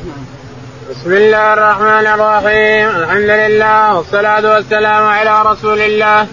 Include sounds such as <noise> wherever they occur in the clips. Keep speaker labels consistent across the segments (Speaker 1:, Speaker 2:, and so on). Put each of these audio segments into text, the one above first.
Speaker 1: بسم الله الرحمن الرحيم. الحمد لله والصلاة والسلام على رسول الله.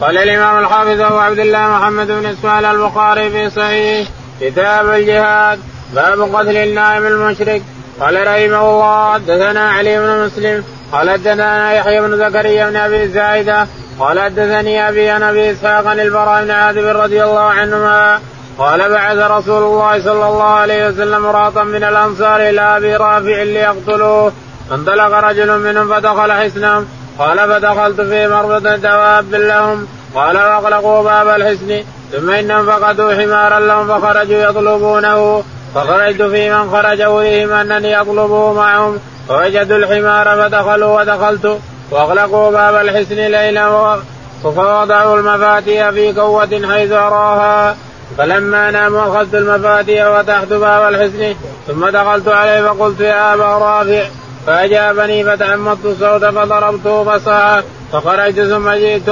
Speaker 1: قال الإمام الحافظ أبو عبد الله محمد بن إسماعيل البخاري في صحيح كتاب الجهاد باب قتل النائم المشرك. قال رحمه الله حدثنا علي بن مسلم قال حدثنا يحيى بن زكريا بن أبي زايدة قال حدثني أبي عن ابي اسحاق عن البراء بن عازب رضي الله عنهما قال بعث رسول الله صلى الله عليه وسلم راطا من الأنصار إلى أبي رافع ليقتلوه. فانطلق رجل منهم فدخل حسنهم قال فدخلت في مربط دواب لهم. قال واغلقوا باب الحسن ثم إنهم فقدوا حمارا لهم فخرجوا يطلبونه. فخرجت في من خرج اليهم أنني أطلبه معهم. فوجدوا الحمار فدخلوا ودخلت. وأغلقوا باب الحسن ليلا. فوضعوا المفاتيح في قوة حيث أراها. فلما ناموا أخذت المفاتيح وفتحت باب الحسن ثم دخلت عليه فقلت يا أبا رافع فأجابني فتعمدت الصوت فضربته فصاح فخرجت ثم جئت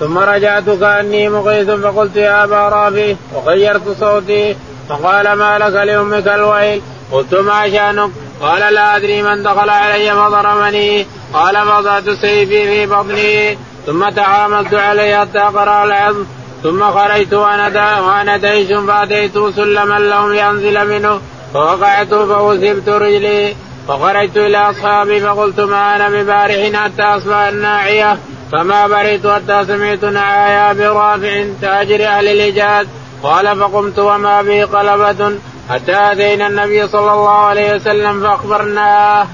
Speaker 1: ثم رجعت كأني مقيت فقلت يا أبا رافع وغيرت صوتي فقال ما لك لأمك الويل؟ قلت ما شأنك؟ قال لا أدري من دخل علي فضربني. قال فضعت سيفي في بطني ثم تعاملت عليه حتى قرأ العظم ثم خرجت وأنا ديش فأتيت سلما لهم لانزل منه. فوقعت فوثبت رجلي. فخرجت إلى أصحابي فقلت ما أنا ببارح حتى أصبح الناعية. فما بريت حتى سمعت نعايا برافع تاجر أهل الايجاد قال فقمت وما به قلبة. حتى آتينا النبي صلى الله عليه وسلم فأخبرناه.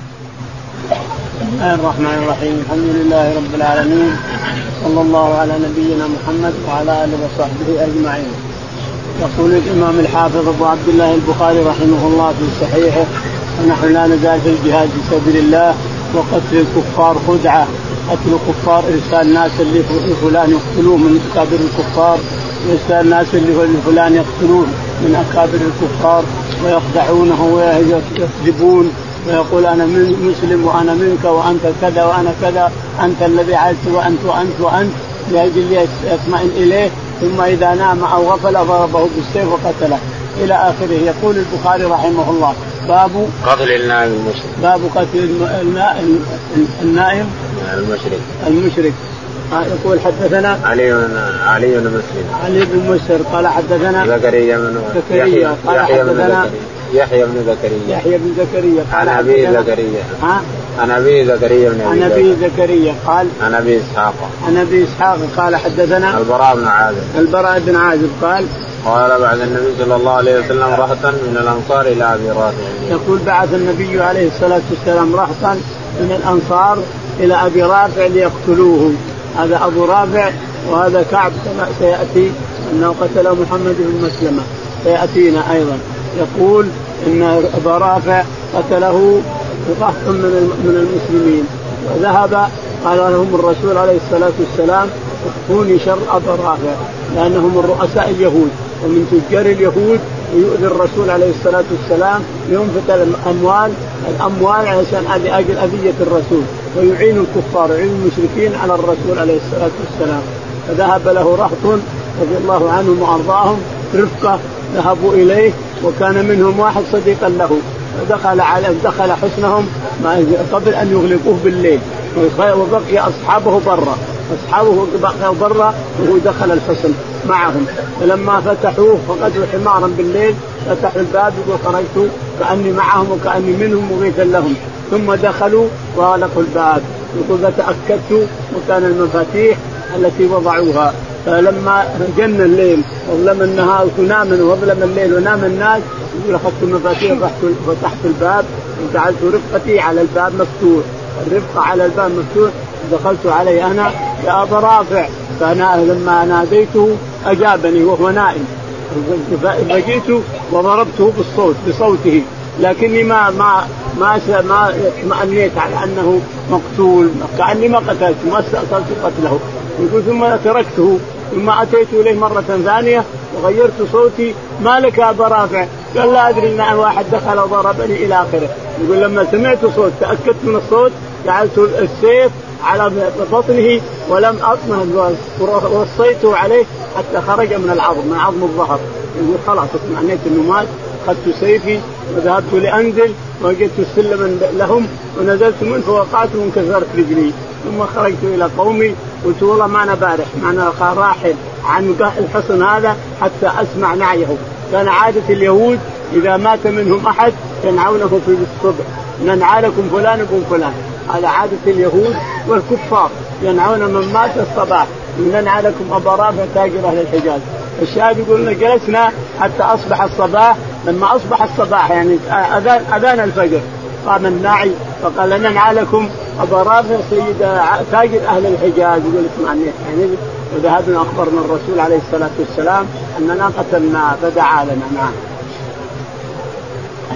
Speaker 2: بسم الله الرحمن الرحيم. الحمد لله رب العالمين. صلى الله على نبينا محمد وعلى آله وصحبه أجمعين. يقول الإمام الحافظ أبو عبد الله البخاري رحمه الله في صحيحه ونحن لا نزال في الجهاد في سبيل الله وقتل الكفار خدعه قتل الكفار إرسال ناس لفلان يقتلوه من أكابر الكفار إرسال الناس لفلان يقتلون من أكابر الكفار ويخدعونه ويكذبون ويقول أنا من مسلم وأنا منك وأنت كذا وأنا كذا أنت الذي عزت وأنت وأنت وأنت. لأجل يطمئن إليه ثم إذا نام أو غفل ضربه بالسيف وقتله. إلى آخره. يقول البخاري رحمه الله باب
Speaker 1: قتل النائم المشرك.
Speaker 2: باب قتل النائم
Speaker 1: المشرك.
Speaker 2: المشرك. يقول حدثنا
Speaker 1: علي بن علي بن مسلم.
Speaker 2: علي بن مسهر قال حدثنا
Speaker 1: زكريا بن
Speaker 2: زكريا قال حدثنا
Speaker 1: يحيى بن زكريا.
Speaker 2: يحيى بن زكريا
Speaker 1: قال عن أبي زكريا.
Speaker 2: ها؟
Speaker 1: عن أبي زكريا بن
Speaker 2: عن أبي زكريا قال
Speaker 1: عن أبي إسحاق.
Speaker 2: عن أبي إسحاق قال حدثنا
Speaker 1: البراء بن عازب.
Speaker 2: البراء بن عازب قال
Speaker 1: قال بعد النبي صلى الله عليه وسلم رهطا من الأنصار إلى أبي رافع.
Speaker 2: يقول بعث النبي عليه الصلاة والسلام رهطا من الأنصار إلى أبي رافع ليقتلوه. هذا أبو رافع وهذا كعب كما سيأتي أنه قتل محمد بن مسلمة. سيأتينا أيضا. يقول إن أبا رافع قتله رهط من من المسلمين. وذهب قال لهم الرسول عليه الصلاة والسلام اخفوني شر أبا رافع لأنهم من رؤساء اليهود ومن تجار اليهود ويؤذي الرسول عليه الصلاة والسلام ينفق الأموال الأموال عشان لاجل اذيه الرسول ويعين الكفار ويعين المشركين على الرسول عليه الصلاة والسلام. فذهب له رهط رضي الله عنهم وأرضاهم رفقة ذهبوا إليه وكان منهم واحد صديقا له. ودخل على دخل حسنهم قبل أن يغلقوه بالليل. وبقي أصحابه برا. أصحابه بقوا برا وهو دخل الحصن معهم. فلما فتحوه فقدوا حمارا بالليل فتحوا الباب يقول خرجت كأني معهم وكأني منهم مغيثا لهم. ثم دخلوا واغلقوا الباب. يقول فتأكدت مكان المفاتيح التي وضعوها. فلما جن الليل وظلم النهار ونام وظلم الليل ونام الناس يقول أخذت المفاتيح فتحت الباب وجعلت رفقتي على الباب مفتوح. الرفقه على الباب مفتوح دخلت عليه أنا يا أبا رافع. فأنا لما ناديته أجابني وهو نائم. فجئت وضربته بالصوت بصوته. لكني ما ما ما ما اطمأنيت على أنه مقتول كأني ما قتلته ما استأصلت قتله. يقول ثم تركته ثم أتيت إليه مرة ثانية وغيرت صوتي ما لك يا أبا رافع؟ قال لا أدري إن واحد دخل وضربني إلى آخره يقول لما سمعت صوت تأكدت من الصوت جعلت السيف على بطنه ولم اطمئن وصيته عليه حتى خرج من العظم من عظم الظهر يقول خلاص اطمئنيت إنه مات أخذت سيفي وذهبت لأنزل وجدت سلما لهم ونزلت منه فوقعت وانكسرت رجلي. ثم خرجت إلى قومي قلت والله ما أنا بارح ما أنا راحل عن الحصن هذا حتى أسمع نعيه. كان عادة اليهود إذا مات منهم أحد ينعونه في الصبح. ننعى لكم فلان ابن فلان. على عادة اليهود والكفار ينعون من مات الصباح. ننعى لكم أبا رافع تاجر أهل الحجاز. الشاهد يقول جلسنا حتى أصبح الصباح لما أصبح الصباح يعني أذان أذان الفجر. قام الناعي فقال ننعى لكم؟ أبا رافع سيد تاجر أهل الحجاز يقول اسمعني يعني وذهبنا أخبرنا الرسول عليه الصلاة والسلام أننا قتلنا فدعا لنا نعم.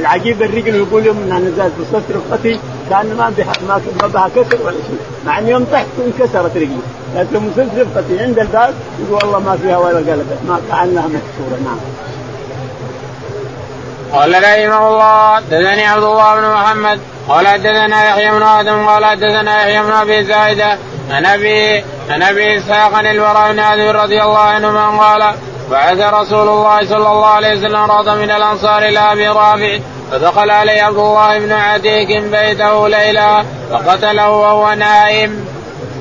Speaker 2: العجيب الرجل يقول يوم أنها نزلت بصوت رفقتي كان ما بها ما بها كسر ولا شيء. مع أني يوم طحت انكسرت رجلي. لكن وصلت رفقتي عند الباب يقول والله ما فيها ولا قلبت ما كأنها مكسورة نعم.
Speaker 1: قال رحمه الله حدثني عبد الله بن محمد قال حدثنا يحيى بن آدم قال حدثنا يحيى بن أبي زايدة عن أبي عن أبي إسحاق البراء بن عازب رضي الله عنهما قال بعث رسول الله صلى الله عليه وسلم رهطا من الأنصار إلى أبي رافع فدخل عليه عبد الله بن عتيك بيته ليلا فقتله وهو نائم.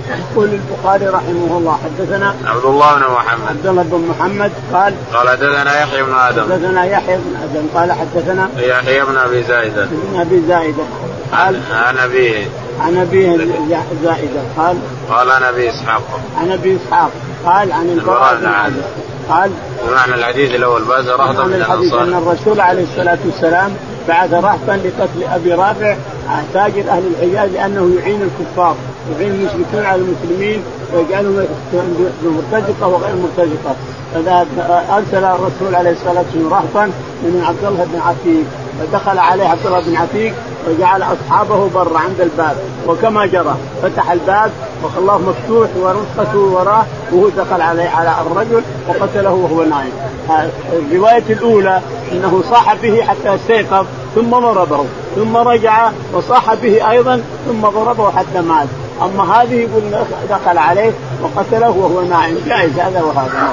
Speaker 2: يقول البخاري رحمه الله حدثنا
Speaker 1: عبد الله بن محمد.
Speaker 2: عبد الله بن محمد قال
Speaker 1: قال حدثنا يحيى بن آدم.
Speaker 2: حدثنا يحيى بن آدم قال حدثنا
Speaker 1: يحيى بن أبي زايدة.
Speaker 2: بن أبي زايدة.
Speaker 1: قال عن أبيه.
Speaker 2: عن أبيه زائده قال
Speaker 1: قال عن أبي إسحاق.
Speaker 2: عن أبي إسحاق. قال عن البراء بن عازب. قال
Speaker 1: بمعنى الحديث الأول بعث رهطا من الانصار
Speaker 2: أن الرسول عليه الصلاة والسلام بعث رهطا لقتل أبي رافع تاجر أهل الحجاز لأنه يعين الكفار يعين المشركين على المسلمين ويجعلهم مرتزقة وغير مرتزقة. فذهب أرسل الرسول عليه الصلاة والسلام رهطا من عبد الله بن عتيق فدخل عليه عبد الله بن عتيق وجعل أصحابه برا عند الباب وكما جرى فتح الباب وخلاه مفتوح ورفقته وراه وهو دخل عليه على الرجل وقتله وهو نايم الرواية الأولى إنه صاح به حتى استيقظ ثم ضربه ثم رجع وصاح به أيضا ثم ضربه حتى مات. أما هذه يقول دخل عليه وقتله وهو نائم. جائز هذا وهذا.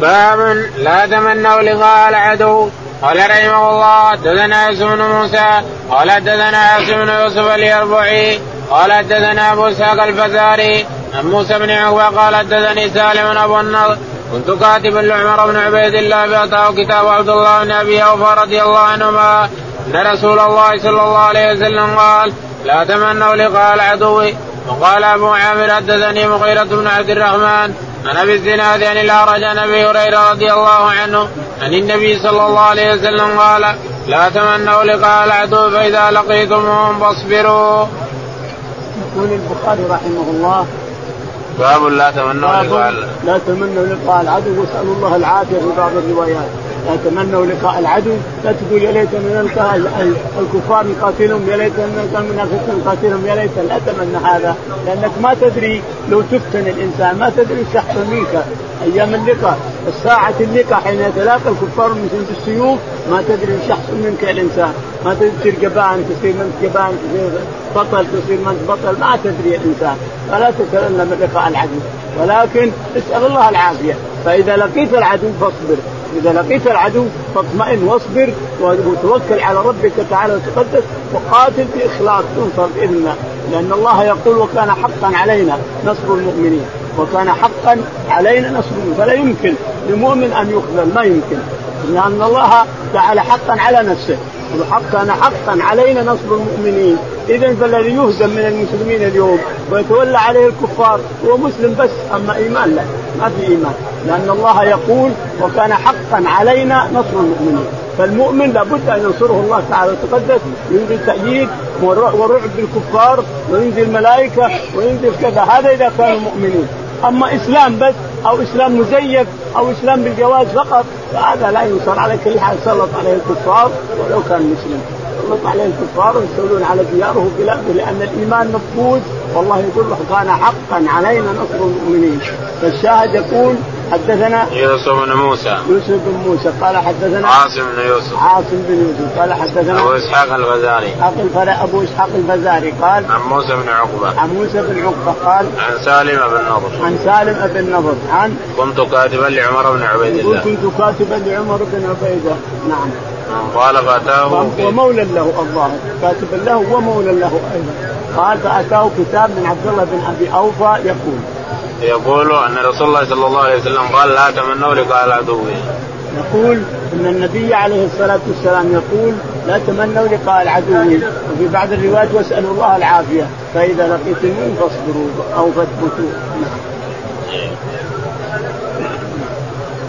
Speaker 1: باب لا تمنوا لقاء العدو قال رحمه الله حدثنا يوسف بن موسى قال حدثنا عاصم بن يوسف اليربعي قال حدثنا أبو إسحاق الفزاري عن موسى بن عقبة قال حدثني سالم أبو النضر كنت كاتبا لعمر بن عبيد الله فاتاه كتاب عبد الله بن أبي أوفى رضي الله عنهما أن رسول الله صلى الله عليه وسلم قال لا تمنوا لقاء العدو. وقال أبو عامر حدثني مغيرة بن عبد الرحمن عن أبي الزناد عن الأعرج عن أبي هريرة رضي الله عنه عن النبي صلى الله عليه وسلم قال لا تمنوا لقاء العدو فإذا لقيتموهم فاصبروا.
Speaker 2: يقول البخاري رحمه الله
Speaker 1: باب لا تمنوا لقاء
Speaker 2: لا تمنوا لقاء العدو. واسألوا الله العافية في بعض الروايات. لا تمنوا لقاء العدو. لا تقول يا ليت من الكفار نقاتلهم يا ليت من المنافقين نقاتلهم يا ليت لا تمنى هذا. لأنك ما تدري لو تفتن الإنسان. ما تدري شخص منك أيام اللقاء. الساعة اللقاء حين يتلاقى الكفار المسلمين بالسيوف ما تدري شخص منك الإنسان. ما تدري تصير جبان تصير من جبان تصير بطل تصير من بطل. ما تدري الإنسان. فلا من لقاء العدو. ولكن اسأل الله العافية. فإذا لقيت العدو فاصبر. إذا لقيت العدو فاطمئن واصبر وتوكل على ربك تعالى وتقدس وقاتل باخلاص تنصر بإذن الله. لأن الله يقول وكان حقا علينا نصر المؤمنين وكان حقا علينا نصر المؤمنين. فلا يمكن لمؤمن أن يخذل ما يمكن. لأن الله جعل حقا على نفسه. وحق كان حقا علينا نصر المؤمنين. اذا فالذي يهزم من المسلمين اليوم ويتولى عليه الكفار هو مسلم بس أما إيمان لا. ما في ايمان لأن الله يقول وكان حقا علينا نصر المؤمنين. فالمؤمن لابد أن ينصره الله تعالى وتقدس ينزل تأييد ورعب بالكفار وينزل ملائكة وينزل كذا. هذا إذا كانوا مؤمنين. أما إسلام بس أو إسلام مزيف أو إسلام بالجواز فقط فهذا لا ينصر على كل حال. سلط عليه الكفار ولو كان مسلم. سلط عليه الكفار ويستولون على دياره بلاده لأن الإيمان مفقود. والله يقول كان حقا علينا نصر المؤمنين. فالشاهد يقول حدثنا
Speaker 1: يوسف بن موسى.
Speaker 2: يوسف بن موسى. قال حدثنا
Speaker 1: عاصم بن يوسف.
Speaker 2: عاصم بن يوسف. قال حدثنا
Speaker 1: أبو إسحاق الفزاري
Speaker 2: أبو إسحاق الفزاري قال
Speaker 1: عن موسى بن عقبة.
Speaker 2: عن موسى بن عقبة قال
Speaker 1: عن سالم بن نضر.
Speaker 2: عن سالم بن نضر. عن
Speaker 1: كنت كاتبا لعمر بن عبيد الله.
Speaker 2: كنت كاتبا لعمر بن عبيده نعم.
Speaker 1: قال فأتاه
Speaker 2: ومولى له الظاهر كاتبا له ومولى له أيضا. قال فأتاه كتاب من عبد الله بن أبي أوفى يقول.
Speaker 1: يقول أن رسول الله صلى الله عليه وسلم قال لا تمنوا لقاء العدو.
Speaker 2: يقول إن النبي عليه الصلاة والسلام يقول لا تمنوا لقاء العدو. وفي بعض الروايات واسألوا الله العافية فإذا لقيتموه فاصبروا أو فاثبتوا.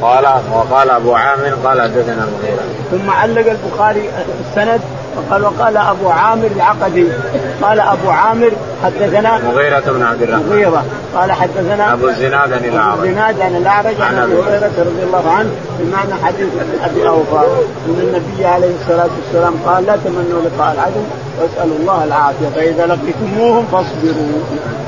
Speaker 1: قال وقال أبو عامر قال حدثنا المغيره
Speaker 2: ثم علق البخاري السند وقال وقال أبو عامر العقدي قال أبو عامر حدثنا
Speaker 1: مغيرة بن عبد الرحمن
Speaker 2: مغيرة قال حدثنا
Speaker 1: أبو الزناد عن الأعرج
Speaker 2: ابو الزناد عن الأعرج عن أبي هريرة رضي الله عنه بمعنى حديث أبي أوفى إن النبي عليه الصلاة والسلام قال لا تمنوا لقاء العدو واسألوا الله العافية فإذا لقيتموهم فاصبروا.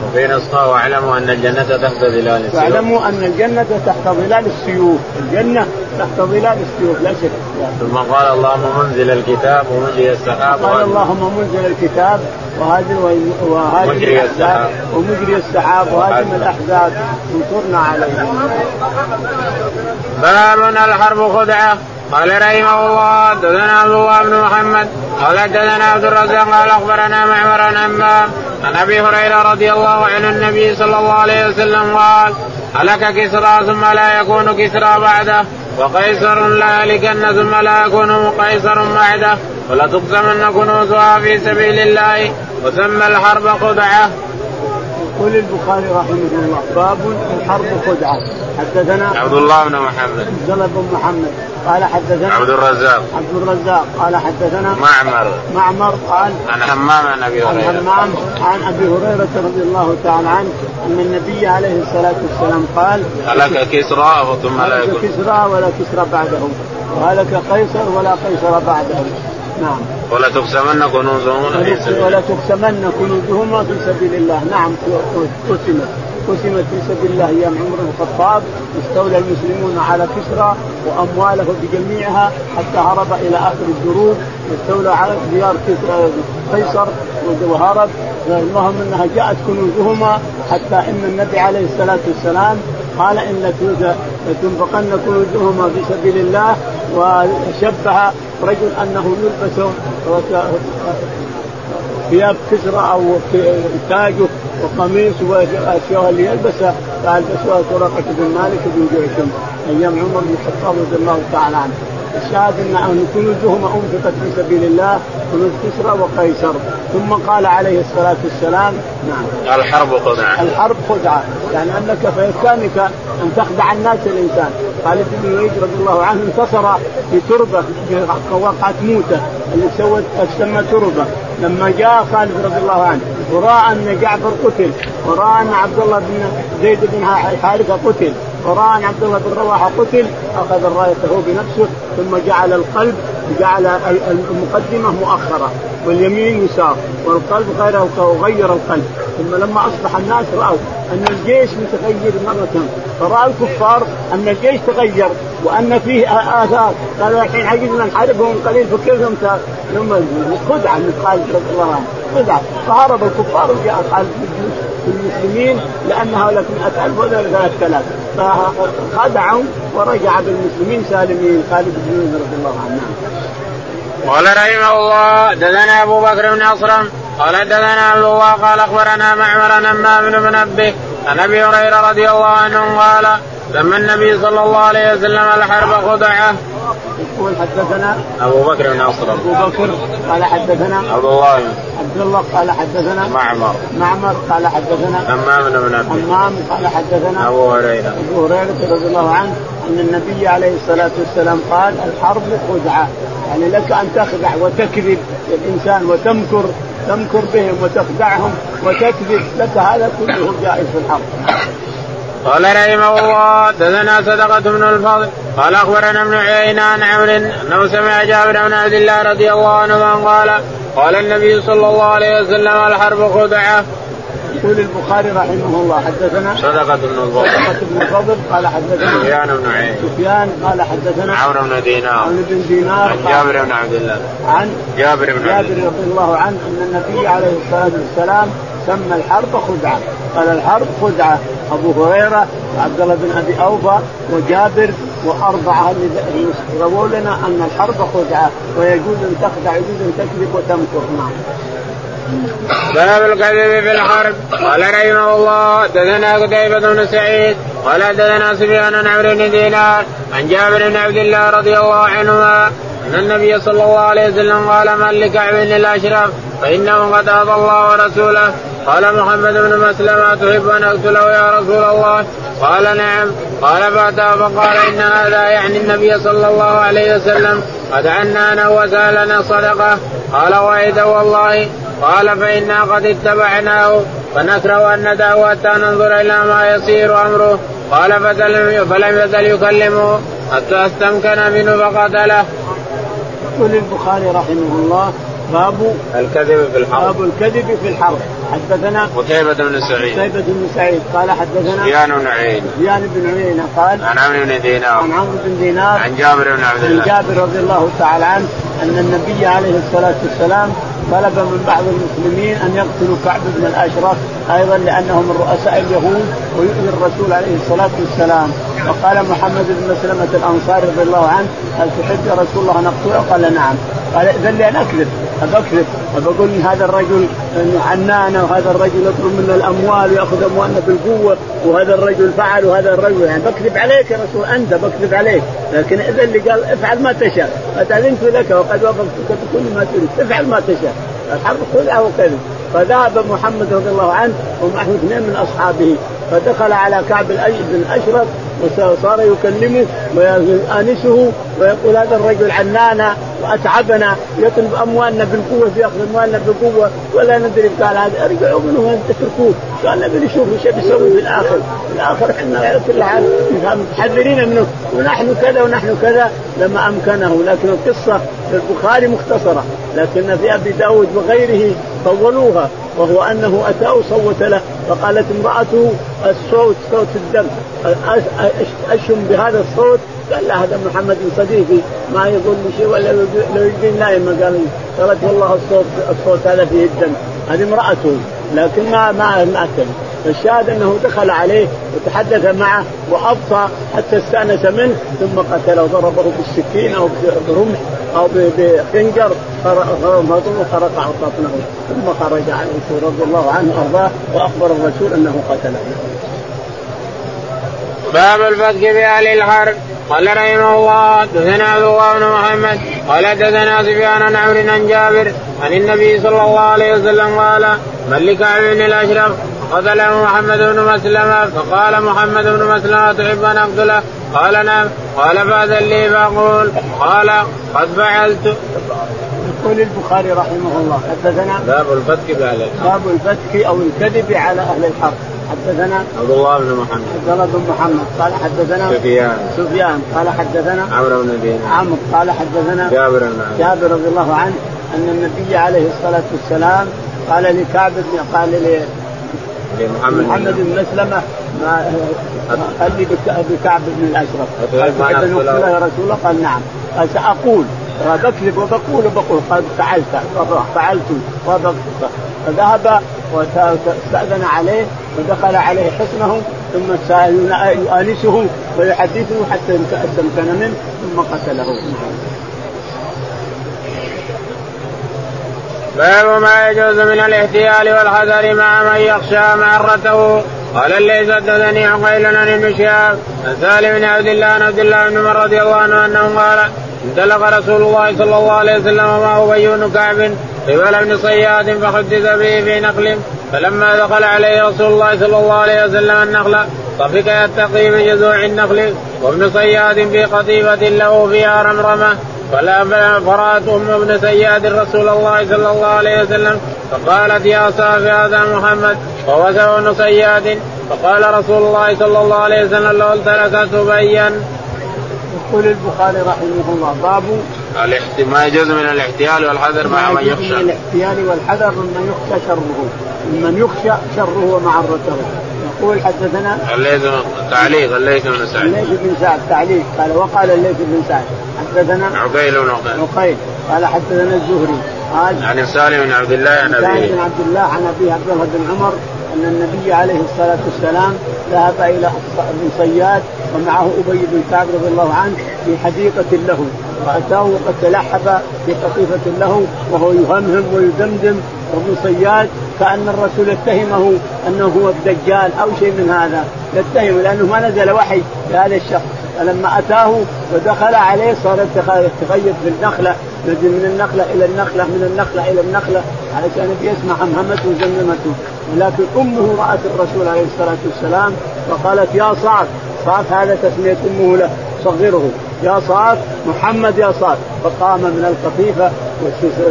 Speaker 1: وفي نسخة واعلموا أن الجنة تحت ظلال السيوف.
Speaker 2: واعلموا أن الجنة تحت ظلال السيوف، الجنة تحت ظلال السيوف لا شك.
Speaker 1: ثم قال اللهم منزل الكتاب ومجري السحاب
Speaker 2: قال اللهم منزل الكتاب وهذه وهذه السحاب. ومجري السحاب وهذه الأحزاب. انصرنا عليهم.
Speaker 1: باب الحرب خدعة. قال رحمه الله حدثنا عبد الله بن محمد. قال حدثنا عبد الرزاق قال أخبرنا معمر عن همام عن أبي هريرة رضي الله عنه النبي صلى الله عليه وسلم قال هلك كسرى ثم لا يكون كسرى بعده. وقيصر لا يهلكن ثم لا يكون قيصر بعده ولتقسمن كنوزها في سبيل الله وسمى الحرب خدعه.
Speaker 2: يقول البخاري رحمه الله باب الحرب خدعة. حدثنا
Speaker 1: عبد الله بن محمد.
Speaker 2: عبد الله بن محمد. قال حدثنا
Speaker 1: عبد الرزاق.
Speaker 2: عبد الرزاق. قال حدثنا
Speaker 1: معمر.
Speaker 2: معمر قال
Speaker 1: عن همام عن أبي هريرة.
Speaker 2: عن همام عن أبي هريرة رضي الله تعالى عنه أن النبي عليه الصلاة والسلام قال
Speaker 1: هلك كسرى ثم لا يكون.
Speaker 2: كسرى ولا كسرى بعده وهلك قيصر ولا قيصر بعده نعم.
Speaker 1: ولا تقسمن كنوزهما في سبيل
Speaker 2: ولا تقسمن كنوزهما في سبيل الله. نعم قسمت قسمت في سبيل الله أيام عمر بن الخطاب. استولى المسلمون على كسرى وامواله بجميعها حتى هرب إلى آخر الدروب. استولى على ديار قيصر وهرب. المهم إنها جاءت كنوزهما حتى إن النبي عليه الصلاة والسلام قال إن لتنفقن كنوزهما في سبيل الله وشبه رجل أنه يلبس ثياب كسرى أو تاجه وقميص وأشياء اللي يلبسها فالبسوها سرقة بن مالك بن جعشم أيام عمر بن الخطاب رضي الله تعالى عنه. الشاهد إن كنوزهما أنفقت في سبيل الله كنوز كسرى وقيصر. ثم قال عليه الصلاة والسلام
Speaker 1: نعم. الحرب خدعه
Speaker 2: الحرب خدعه يعني أنك بامكانك أن تخدع الناس الانسان خالد بن الوليد رضي الله عنه انتصر في تربة في وقعه موتة اللي سوت تسمى تربة. لما جاء خالد رضي الله عنه وراى أن جعفر قتل وراى أن عبد الله بن زيد بن حارثة قتل. وراى عبد الله بن رواحة قتل أخذ رايته بنفسه ثم جعل القلب جعل المقدمة مؤخرة واليمين يسار والقلب غير وغير القلب. ثم لما أصبح الناس رأوا أن الجيش متغير مرة فراى الكفار أن الجيش تغير وأن فيه آثار. قالوا الحين عجزنا نحاربهم قليل فكيف ثم خدعه من خالد رضي الله عنه خدعه فهرب الكفار وجاء خالد المسلمين لأن هؤلاء 100000 وهذول 3000 فخدعهم ورجع بالمسلمين سالمين. خالد بن رضي الله عنه.
Speaker 1: قال رحمه الله دثنا أبو بكر بن اصرم قال دثنا عبد الله قال أخبرنا معمر عن همام بن منبه عن أبي هريرة رضي الله عنه قال لما النبي صلى الله عليه وسلم الحرب خدعه.
Speaker 2: يقول حدثنا
Speaker 1: أبو بكر بن اصرم
Speaker 2: أبو بكر قال حدثنا
Speaker 1: عبد الله.
Speaker 2: عبد الله قال حدثنا
Speaker 1: معمر.
Speaker 2: معمر قال حدثنا
Speaker 1: همام بن منبه
Speaker 2: همام قال حدثنا
Speaker 1: أبو هريرة.
Speaker 2: أبو هريرة رضي الله عنه أن النبي عليه الصلاة والسلام قال الحرب خدعة. يعني لك أن تخدع وتكذب الإنسان وتمكر تمكر بهم وتخدعهم وتكذب لك هذا كله جائز في الحرب.
Speaker 1: قال رحمه الله دثنا صدقة بن الفضل قال أخبرنا ابن عيينة عن عمرو أنه سمع جابر بن عبد الله رضي الله عنه قال قال النبي صلى الله عليه وسلم الحرب خدعة.
Speaker 2: يقول البخاري رحمه الله حدثنا
Speaker 1: صدقة بن الفضل.
Speaker 2: صدقة بن الفضل قال حدثنا
Speaker 1: سفيان بن عين
Speaker 2: سفيان قال حدثنا
Speaker 1: عمرو بن دينار.
Speaker 2: عن بن دينار
Speaker 1: عن جابر بن عبد الله.
Speaker 2: عن
Speaker 1: جابر بن عبد
Speaker 2: جابر رضي الله عنه أن النبي عليه الصلاة والسلام سمى الحرب خدعة. قال الحرب خدعة. أبو هريرة وعبد الله بن أبي أوفى وجابر وأربعة رووا لنا أن الحرب خدعة ويجوز أن تخدع يجوز أن تكذب وتمكر نعم.
Speaker 1: باب الكذب في الحرب قال رحمه الله دثنا قتيبة بن سعيد قال دثنا سفيان عمرو بن دينار عن جابر بن عبد الله رضي الله عنهما أن النبي صلى الله عليه وسلم قال من لكعب بن الأشرف فإنه قد اذى الله ورسوله. قال محمد بن مسلمة تحب أن أقتله يا رسول الله؟ قال نعم. قال فاتاه فقال إن هذا يعني النبي صلى الله عليه وسلم قد عنانا وسألنا صدقة. قال واذا والله. قال فإنا قد اتبعناه فنكره أن ندعه حتى ننظر إلى ما يصير أمره. قال فلم يزل يكلمه. حتى أستمكن منه؟ فقتله.
Speaker 2: يقول البخاري رحمه الله باب
Speaker 1: الكذب في الحرب.
Speaker 2: باب الكذب في الحرب. حدثنا
Speaker 1: قتيبة بن سعيد؟
Speaker 2: قتيبة بن سعيد؟ قال حدثنا
Speaker 1: سفيان بن عين.
Speaker 2: سفيان بن عيينة قال
Speaker 1: عن عمرو بن دينار.
Speaker 2: عن عمرو بن دينار
Speaker 1: عن جابر بن عبد
Speaker 2: عن
Speaker 1: الله.
Speaker 2: جابر رضي الله تعالى عنه أن النبي عليه الصلاة والسلام طلب من بعض المسلمين أن يقتلوا كعب بن الأشرف أيضا لأنه من رؤساء اليهود ويؤذي الرسول عليه الصلاة والسلام. وقال محمد بن مسلمة الانصاري رضي الله عنه هل تحب يا رسول الله أن أقتله؟ قال نعم. قال إذن لي أن أكذب أبكذب وبقول إن هذا الرجل عنانا وهذا الرجل يطلب منا الأموال ويأخذ أموالنا بالقوة وهذا الرجل فعل وهذا الرجل. يعني بكذب عليك يا رسول أنت بكذب عليك. لكن اذا اللي قال افعل ما تشاء. قد اذنت لك وقد وافقتك بكل ما تريد. افعل ما تشاء. الحرب خدعه وكذب. فذهب محمد رضي الله عنه ومعه اثنين من أصحابه فدخل على كعب بن الاشرف وصار يكلمه ويؤانسه ويقول هذا الرجل عنانا وأتعبنا يطلب أموالنا بالقوة ياخذ أموالنا بالقوه ولا ندري قال هذا. ارجعوا منه تتركوه؟ قال نبي نشوف إيش بيسوي في الآخر. في الآخر إحنا على كل حال متحذرين منه. ونحن كذا ونحن كذا لما أمكنه. لكن القصة في البخاري مختصرة. لكن في أبي داود وغيره طولوها وهو أنه أتاه صوت له فقالت امرأته الصوت صوت الدم أشم بهذا الصوت؟ قال لا هذا محمد صديقي. ما يقول لي شيء ولا لو يجي نايم قال قالت والله الصوت الصوت هذا فيه الدم هذه امرأته. لكن ما ما ما فالشاهد أنه دخل عليه وتحدث معه وابطى حتى استأنس منه ثم قتله. وضربه بالسكين أو برمح أو بخنجر خرق بطنه. ثم خرج عليه رضي الله عنه وأرضاه وأخبر الرسول أنه قتله.
Speaker 1: باب الفتك بأهل الحرب. قال رحمه الله دثنا عبد الله بن محمد قال دثنا سفيان عن عمرو عن جابر عن النبي صلى الله عليه وسلم قال من لكعب بن الأشرف قتله محمد بن مسلمة فقال محمد بن مسلمة تحب أن أقتله؟ قال نعم. قال فأذن لي فأقول. قال قد فعلت.
Speaker 2: يقول البخاري رحمه الله حدثنا
Speaker 1: باب الفتك
Speaker 2: الحرب. باب الفتك أو الكذب على أهل الحرب. حدثنا
Speaker 1: عبد الله بن محمد.
Speaker 2: عبد الله بن محمد. قال حدثنا
Speaker 1: سفيان.
Speaker 2: سفيان. قال حدثنا
Speaker 1: عمرو بن دينار
Speaker 2: عمرو. قال حدثنا
Speaker 1: جابر بن
Speaker 2: جابر رضي الله عنه أن النبي عليه الصلاة والسلام قال لكعب بن قال
Speaker 1: لمحمد
Speaker 2: محمد بن مسلمه ما قال لي بكعب بن الأشرف. قال تحب ان اقتله يا رسول الله؟ قال نعم. قال سأقول. بكذب وبقول وبقول. قال فعلت. فعلت. وبقول فذهب واستأذن عليه ودخل عليه حصنه ثم يؤانسه ويحدثه حتى استمكن منه ثم قتله.
Speaker 1: باب ما يجوز من الاحتيال والحذر مع من يخشى معرته. قال الليث حدثني عقيل عن ابن شهاب عن سالم بن عبد الله عن عبد الله بن عمر رضي الله عنه أنه قال انطلق رسول الله صلى الله عليه وسلم ومعه أبي بن كعب قبل ابن صياد فحدث به في نخل فلما دخل عليه رسول الله صلى الله عليه وسلم النخل طفق يتقي بجذوع النخل وابن صياد في قطيفة له فيها رمرمة. فلا فرأت أم ابن سياد رسول الله صلى الله عليه وسلم فقالت يا صافي هذا محمد ووسع ابن صياد فقال رسول الله صلى الله عليه وسلم لو تركته بيا.
Speaker 2: يقول البخاري رحمه الله باب
Speaker 1: ما يجوز من الاحتيال والحذر مع من يخشى.
Speaker 2: من الاحتيال والحذر ممن يخشى شره. ممن يخشى شره ومعرته يقول حدثنا
Speaker 1: الليث تعليق الليث بن سعد.
Speaker 2: الليث بن سعد تعليق. قال وقال الليث بن سعد حدثنا
Speaker 1: عقيل بن عقيل.
Speaker 2: عقيل. قال حدثنا الزهري. قال
Speaker 1: عن سالم بن عبد الله عن ابيه
Speaker 2: سالم بن عبد الله عن ابي عبد الله بن عمر أن النبي عليه الصلاة والسلام ذهب إلى ابن صياد ومعه أبي بن كعب رضي الله عنه في حديقة له. فأتاه وقد تلحف في قطيفه له وهو يهمهم ويدمدم وابن صياد كان الرسول يتهمه أنه هو الدجال أو شيء من هذا. يتهم لأنه ما نزل وحي لهذا الشخص. فلما أتاه ودخل عليه صار يتغير في النخلة من النخلة إلى النخلة من النخلة إلى النخلة علشان يسمع همهمته وزمزمته ولكن أمه رأت الرسول عليه الصلاة والسلام فقالت يا صعب صعب هذا تسمية أمه له صغره يا صعب محمد يا صعب فقام من القطيفه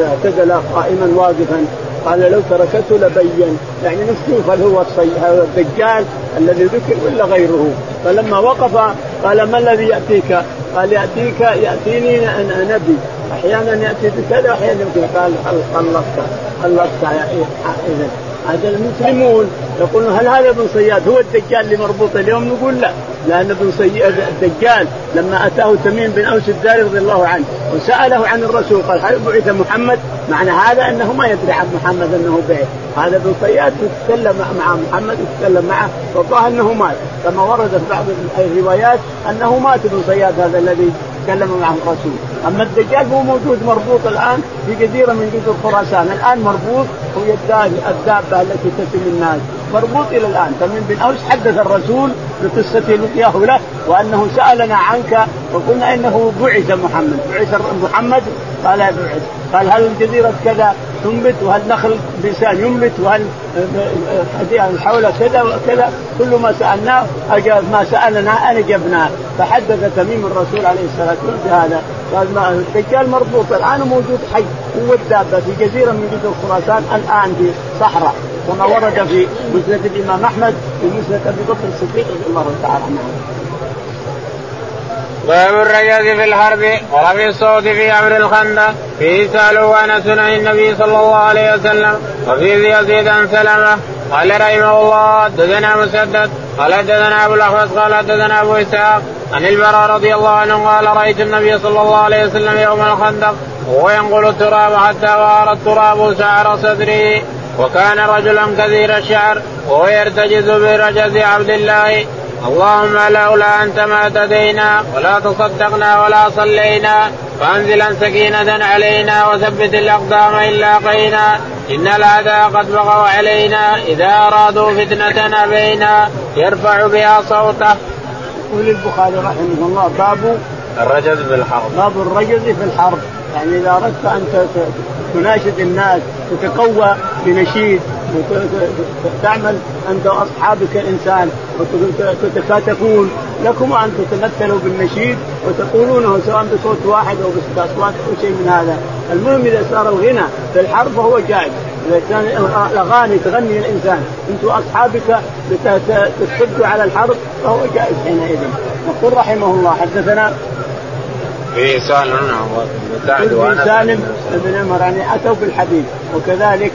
Speaker 2: واعتدل قائما واقفا. قال لو تركته لبين. يعني نشوف هل هو الدجال الذي ذكر ولا غيره. فلما وقف قال ما الذي يأتيك؟ قال يأتيك يأتيني نبي أحيانا يأتي بكذا واحيانا قال خلصت خلصت اذا هذا المسلمون. يقولون هل هذا ابن صياد هو الدجال اللي مربوط اليوم؟ نقول لا. لأن ابن صياد الدجال لما أتاه تميم بن أوس الداري رضي الله عنه وسأله عن الرسول قال هل بعث محمد؟ معنى هذا أنه ما يدري عن محمد أنه بعث. هذا ابن صياد يتكلم مع محمد يتكلم معه والظاهر أنه مات. كما ورد في بعض الروايات أنه مات ابن صياد هذا الذي تكلم معه الرسول أما الدجال هو موجود مربوط الآن في جزيرة من جزر خراسان. الآن مربوط هو الدابة التي تسم الناس. مربوط إلى الآن. تميم بن أوس حدث الرسول بقصة لقياه له وأنه سألنا عنك وقلنا إنه بعث محمد. بعث محمد؟ قال بعث. قال هل الجزيرة كذا؟ تنبت وهل نخل بلسان ينبت وهل حول كذا وكذا. كل ما سألناه اجاب ما سألنا ان اجبناه فحدث تميم الرسول عليه الصلاة والسلام بهذا. قال الدجال مربوط الآن موجود حي. هو الدابة في جزيرة من جزر خراسان الآن في صحراء. كما ورد في مسند الإمام أحمد في مسند أبي بكر الصديق رضي الله تعالى عنه.
Speaker 1: باب الرجاز في الحرب ورفع الصوت في أمر الخندق فيه سالوا عن النبي صلى الله عليه وسلم وفي يزيد عن سلمة قال رحمه الله حدثنا مسدد قال حدثنا أبو الاحوص قال حدثنا أبو إسحاق عن البراء رضي الله عنه قال رأيت النبي صلى الله عليه وسلم يوم الخندق وهو ينقل التراب حتى وار التراب شعر صدره وكان رجلا كثير الشعر وهو يرتجز برجز عبد الله اللهم لولا أنت ما اهتدينا ولا تصدقنا ولا صلينا فانزلا سكينة علينا وثبت الأقدام ان لاقينا إن الاعداء قد بغوا علينا إذا أرادوا فتنة أبينا يرفع بها صوته.
Speaker 2: يقول البخاري رحمه الله باب
Speaker 1: الرجز في الحرب
Speaker 2: باب الرجز في الحرب يعني إذا أردت أن تناشد الناس تتقوى بنشيد وتعمل انت واصحابك إنسان وتتكاتفون لكم أن تتمثلوا بالنشيد وتقولونه سواء بصوت واحد أو باصوات أو شيء من هذا، المهم إذا صار الغنى في الحرب فهو جائز، الأغاني تغني الإنسان أنت وأصحابك تشدوا على الحرب فهو جائز حينئذ. يقول رحمه الله حدثنا
Speaker 1: في سالم
Speaker 2: بن سالم بن عمر يعني أتوا بالحديث وكذلك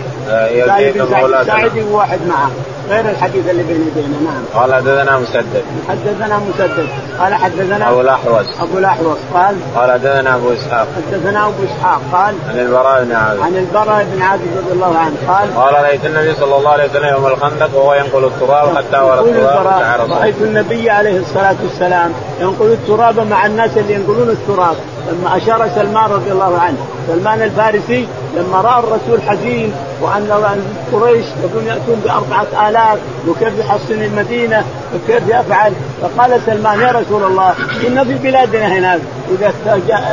Speaker 2: سعيد بن سعيد وواحد معه. غير الحديث اللي بين يدينا نعم.
Speaker 1: قال حدثنا مسدد.
Speaker 2: حدثنا مسدد، قال حدثنا
Speaker 1: أبو الأحوص.
Speaker 2: أبو الأحوص قال.
Speaker 1: قال حدثنا أبو إسحاق.
Speaker 2: حدثنا أبو إسحاق قال.
Speaker 1: عن البراء بن عازب.
Speaker 2: عن البراء بن عازب رضي الله عنه قال.
Speaker 1: قال رأيت النبي صلى الله عليه وسلم يوم الخندق وهو ينقل التراب حتى ورد التراب
Speaker 2: رأيت النبي عليه الصلاة والسلام ينقل التراب مع الناس اللي ينقلون التراب لما أشار سلمان رضي الله عنه سلمان الفارسي لما رأى الرسول حزين وأن قريش يقولون يأتون بأربعة آلاف وكيف يحصن المدينة وكيف يفعل؟ فقال سلمان يا رسول الله ان في بلادنا هناك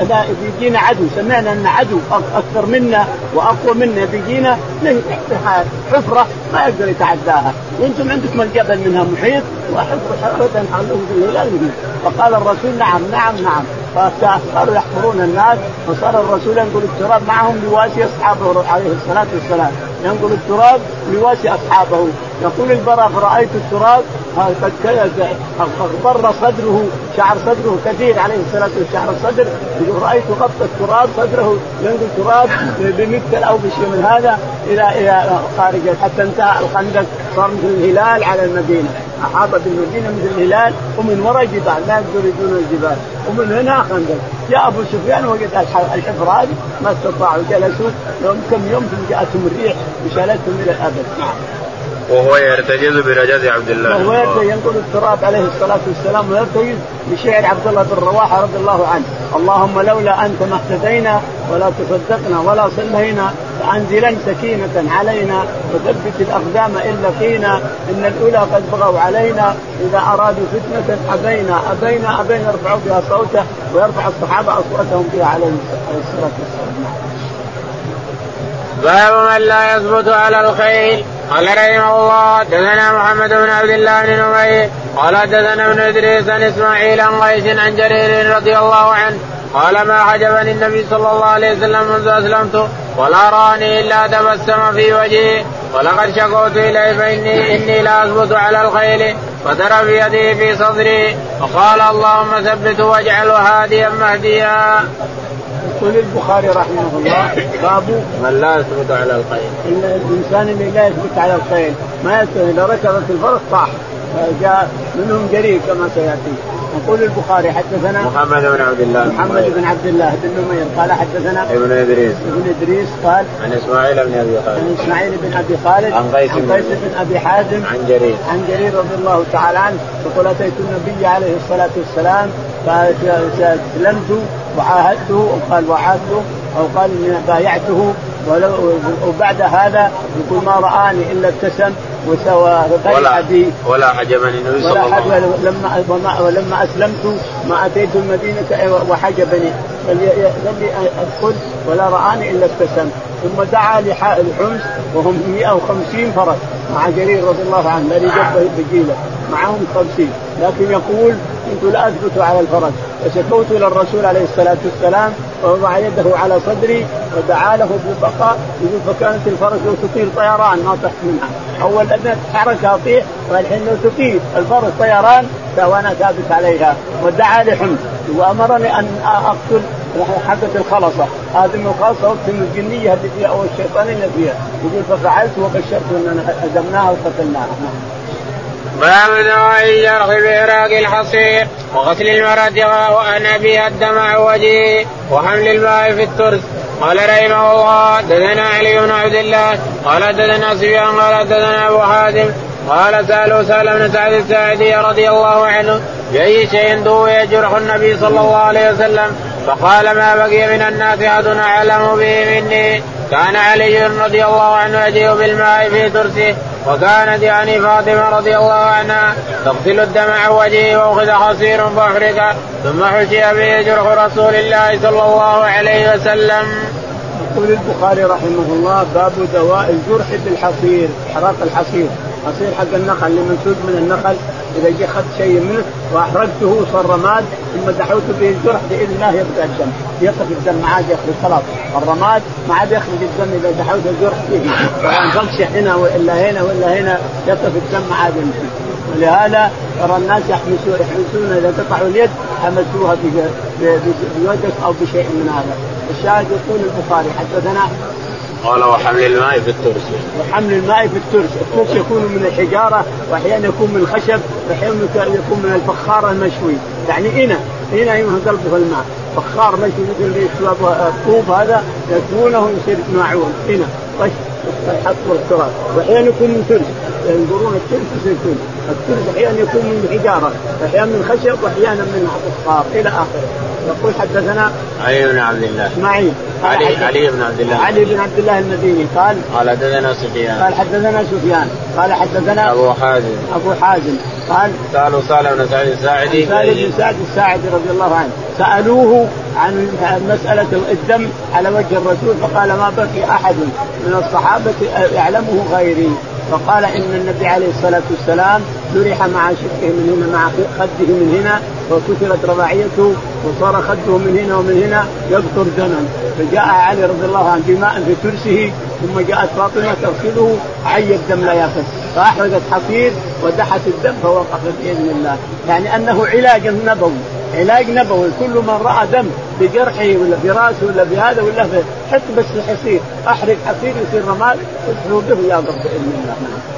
Speaker 2: إذا بيجينا عدو سمعنا أن عدو أكثر منا وأقوى منا بيجينا حفرة ما يقدر يتعداها. وأنتم عندكم الجبل منها محيط وحفرة حولهم الهلال. فقال الرسول نعم نعم نعم. فصاروا يحفرون الناس وصار الرسول ينقل التراب معهم لواسي أصحابه عليه الصلاة والسلام. ينقل التراب لواسي أصحابه. يقول البراء فرأيت التراب؟ قد اغبر صدره. شعر صدره كثير عليه الصلاة والسلام. شعر الصدر يقول رأيت غط التراب صدره. ينقل تراب بمثل أو بشيء من هذا إلى إلى خارج حتى انتهى الخندق صار مثل الهلال على المدينة. احاط بالمدينة مثل الهلال ومن وراء جبال لا يقدروا يجون الجبال. ومن هنا خندق. جاء أبو سفيان وجد الحفر هذه ما استطاعوا جلسوا يوم كم يوم ثم جاءتهم الريح وشالتهم إلى الأبد. نعم.
Speaker 1: وهو يرتجز برجز عبد الله.
Speaker 2: وهو ينقل التراب عليه الصلاة والسلام ويرتجز بشعر عبد الله بن رواحة رضي الله عنه. اللهم لولا أنت ما اهتدينا ولا تصدقنا ولا صلينا فانزلا سكينة علينا وثبت الأقدام ان لقينا إن الأولى قد بغوا علينا إذا أرادوا فتنة أبينا أبينا أبينا يرفعوا بها صوته ويرفع الصحابة أصواتهم بها عليه الصلاة والسلام.
Speaker 1: باب من لا يثبت على الخيل قال رحمه الله حدثنا محمد بن عبد الله بن نمير قال حدثنا ابن إدريس عن إسماعيل عن قيس عن جرير رضي الله عنه قال ما حجبني النبي صلى الله عليه وسلم منذ أسلمت ولا رأني إلا تبسم في وجهي ولقد شكوت إليه فاني إني لا أثبت على الخيل فضرب بيده في صدري وقال اللهم ثبته واجعله هاديا مهديا.
Speaker 2: يقول البخاري رحمه الله باب
Speaker 1: من لا يثبت على الخيل.
Speaker 2: إن الإنسان اللي لا يثبت على الخيل ما يثبت اذا ركبت الفرس طاح جاء منهم جرير كما سيأتي يقول البخاري حدثنا
Speaker 1: محمد بن عبد الله
Speaker 2: محمد بن عبد الله بن نمير قال حدثنا
Speaker 1: ابن إدريس.
Speaker 2: ابن إدريس قال
Speaker 1: عن إسماعيل بن أبي خالد.
Speaker 2: عن إسماعيل بن أبي خالد
Speaker 1: عن قيس
Speaker 2: عن قيس بن أبي حازم
Speaker 1: عن جرير.
Speaker 2: عن جرير رضي الله تعالى عنه يقول أتيت النبي عليه الصلاة والسلام فاسلمت وعاهدته وقال وعاهدته أو قال بايعته وبعد هذا يقول ما رآني إلا ابتسم وسوى
Speaker 1: ولا ولا حجبني النبي صلى الله عليه وسلم
Speaker 2: لما ولما أسلمت ما أتيت المدينة وحجبني. لي أدخل ولا رآني إلا ابتسم ثم دعا لحمص وهم 150 فرس مع جرير رضي الله عنه الذي جب بجيله. معهم 50 لكن يقول كنت لا أثبت على الفرس. فشكوت إلى الرسول عليه الصلاة والسلام ووضع يده على صدري ودعا له بالبقاء يقول فكانت الفرس تطير طيران ما تحت منها أول أن تتحرك اطيح والحين تطير الفرس طيران وأنا ثابت عليها. ودعا لحمص وأمرني أن أقتل حقة الخلصة. هذه الخلصة واقتل الجنية اللي فيها أو الشيطانية فيها. يقول ففعلت وبشرت اننا هزمناها وقتلناها.
Speaker 1: باب دواء الجرح بإراق الحصير وغسل المرأة وأن أبيها الدمع وجهه وحمل الماء في الترس. قال رحمه الله دثنا علي بن عبد الله قال دثنا سفيان قال دثنا أبو حاتم قال سألوا سهل بن سعد الساعدي رضي الله عنه بأي شيء دوي جرح النبي صلى الله عليه وسلم؟ فقال ما بقي من الناس أحد أعلم به مني. كان علي رضي الله عنه يجيء بالماء في ترسه وكانت يعني فاطمة رضي الله عنها تغسل الدم عن وجهه وأخذ خصير فاحرق ثم حشي به جرح رسول الله صلى الله عليه وسلم.
Speaker 2: يقول البخاري رحمه الله باب دواء الجرح بالحصير احراق الحصير حصير حق النخل اللي منسوج من النخل. إذا جي اخذت شيء منه وأحرقته صار رماد ثم دحوت به الجرح بإذن الله يبدا الدم. يقف الدم ما عاد يخرج خلاص. الرماد ما عاد يخرج الدم إذا دحوت الجرح به سواء هنا وإلا هنا ولا هنا يقف الدم ما عاد يمشي. ولهذا ترى الناس يحمسون يحمسون إذا قطعوا اليد حمسوها بيدك أو بشيء من هذا. الشاهد يقول البخاري حدثنا
Speaker 1: قال وحمل الماء في الترس.
Speaker 2: وحمل الماء في الترس، الترس يكون من الحجارة وأحيانا يكون من الخشب وأحيانا يكون من الفخار المشوي، يعني إنا إنا يمهن قلبه الماء، فخار مشوي مثل الطوب هذا يكونه يصير معون إنا طش يحطوا التراب، وأحيانا يكون من ترس، ينظرون الترس يصير ترس، الترس أحيانا يكون من حجارة، أحيانا من خشب وأحيانا من فخار. إلى آخره. يقول حدثنا
Speaker 1: علي بن عبد الله.
Speaker 2: اسماعيل.
Speaker 1: علي علي بن عبد الله.
Speaker 2: علي بن عبد الله المديني. قال
Speaker 1: قال حدثنا سفيان.
Speaker 2: قال حدثنا سفيان. قال حدثنا
Speaker 1: أبو حازم.
Speaker 2: أبو حازم. قال
Speaker 1: سالوا صالح بن سعد الساعدي.
Speaker 2: سالم بن سعد الساعدي رضي الله عنه. سألوه عن مسألة الدم على وجه الرسول فقال ما بقي أحد من الصحابة يعلمه غيري. فقال إن النبي عليه الصلاة والسلام جرح مع شقه من هنا مع خده من هنا وكسرت رباعيته وصار خده من هنا ومن هنا يقطر دما فجاء علي رضي الله عنه بماء في ترسه ثم جاءت فاطمة تغسله عي الدم لا يقف فأحرقت حصير ودحت الدم فوقف بإذن الله. يعني أنه علاج نبوي. علاج نبوي. كل من رأى دم في جرحه ولا في راسه ولا في هذا ولا في حط بس الحصير. أحرق حصير يصير رماد ادخلوا به يا بإذن الله.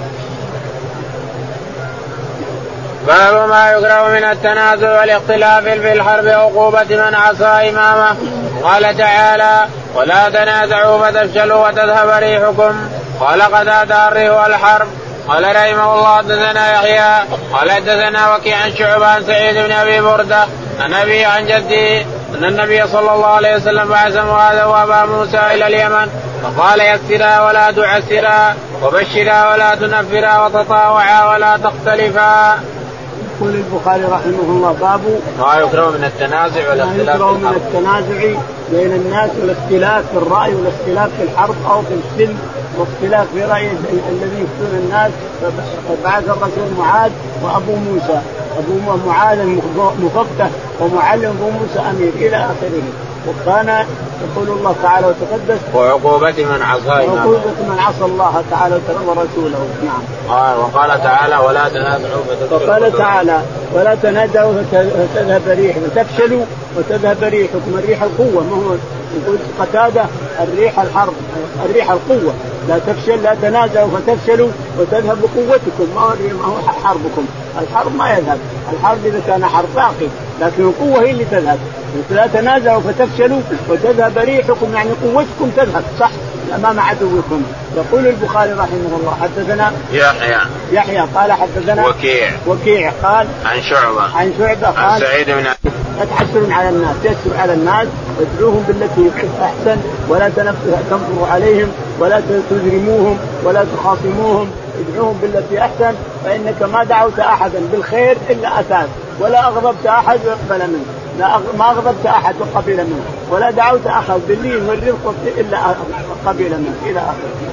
Speaker 1: باب ما يكره من التنازع والاختلاف في الحرب عقوبة من عصى إمامه. قال تعالى ولا تنازعوا فتفشلوا وتذهب ريحكم قال قد أتى الريح والحرب. قال رحمه الله حدثنا يحيى قال حدثنا وكيع عن شعبة عن سعيد بن أبي بردة. عن أبي عن جده أن النبي صلى الله عليه وسلم بعث معاذ وأبا موسى إلى اليمن. فقال يسرا ولا تعسرا وبشرا ولا تنفرا وتطاوعا ولا تختلفا
Speaker 2: يقول البخاري رحمه الله باب
Speaker 1: ما يكره من التنازع والاختلاف
Speaker 2: ما يكره من التنازع بين الناس والاختلاف في الرأي والاختلاف في الحرب أو في السن واختلاف في رأي الذي يفتون الناس. فبعث الرسول معاذ وأبو موسى. أبو معاذ مفقه ومعلم أبو موسى أمير إلى آخره. وكان يقول الله تعالى وتقدس.
Speaker 1: وعقوبة من عصى
Speaker 2: وعقوبة من عصى الله تعالى ورسوله. نعم.
Speaker 1: قال وقال تعالى ولا تنازعوا
Speaker 2: وقال تعالى ولا تنازعوا فتذهب ريح فتفشلوا وتذهب ريحكم. الريح القوة ما هو يقول قتادة الريح الحرب الريح القوة. لا تفشل لا تنازعوا فتفشلوا وتذهب قوتكم ما هو حربكم. الحرب ما يذهب. الحرب إذا كان حرب باقي لكن القوة هي اللي تذهب. لا تنازعوا فتفشلوا وتذهب ريحكم يعني قوتكم تذهب. صح. أمام عدوكم. يقول البخاري رحمه الله حدثنا
Speaker 1: يحيى.
Speaker 2: يحيى قال حدثنا
Speaker 1: وكيع.
Speaker 2: وكيع قال
Speaker 1: عن شعبة.
Speaker 2: عن شعبة قال
Speaker 1: عن سعيد بن
Speaker 2: لا تحسرون على الناس يسر على الناس وادعوهم بالتي أحسن ولا تنفروا عليهم ولا تجرموهم ولا تخاصموهم ادعوهم بالتي أحسن فإنك ما دعوت أحدا بالخير إلا أتاك ولا أغضبت أحد ويقبل منه لا ما أغضبت أحد وقبل منه ولا دعوت احد باللين والرفق إلا قبل منه إلى آخره.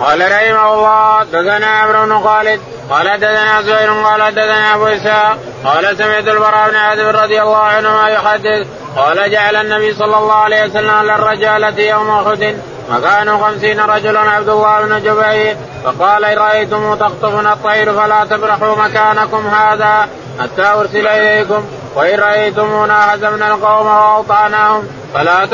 Speaker 1: قال رحمه الله دثنا عمرو بن خالد قال دثنا زهير قال دثنا أبو إسحاق قال سمعت البراء بن عازب رضي الله عنهما يحدث قال جعل النبي صلى الله عليه وسلم على الرجالة يوم أحد وكانوا خمسين رجلا عبد الله بن جبير. فقال رأيتم تخطفنا الطير فلا تبرحوا مكانكم هذا حتى أرسل إليكم. وإن رأيتمونا هزمنا القوم وأوطعناهم فلا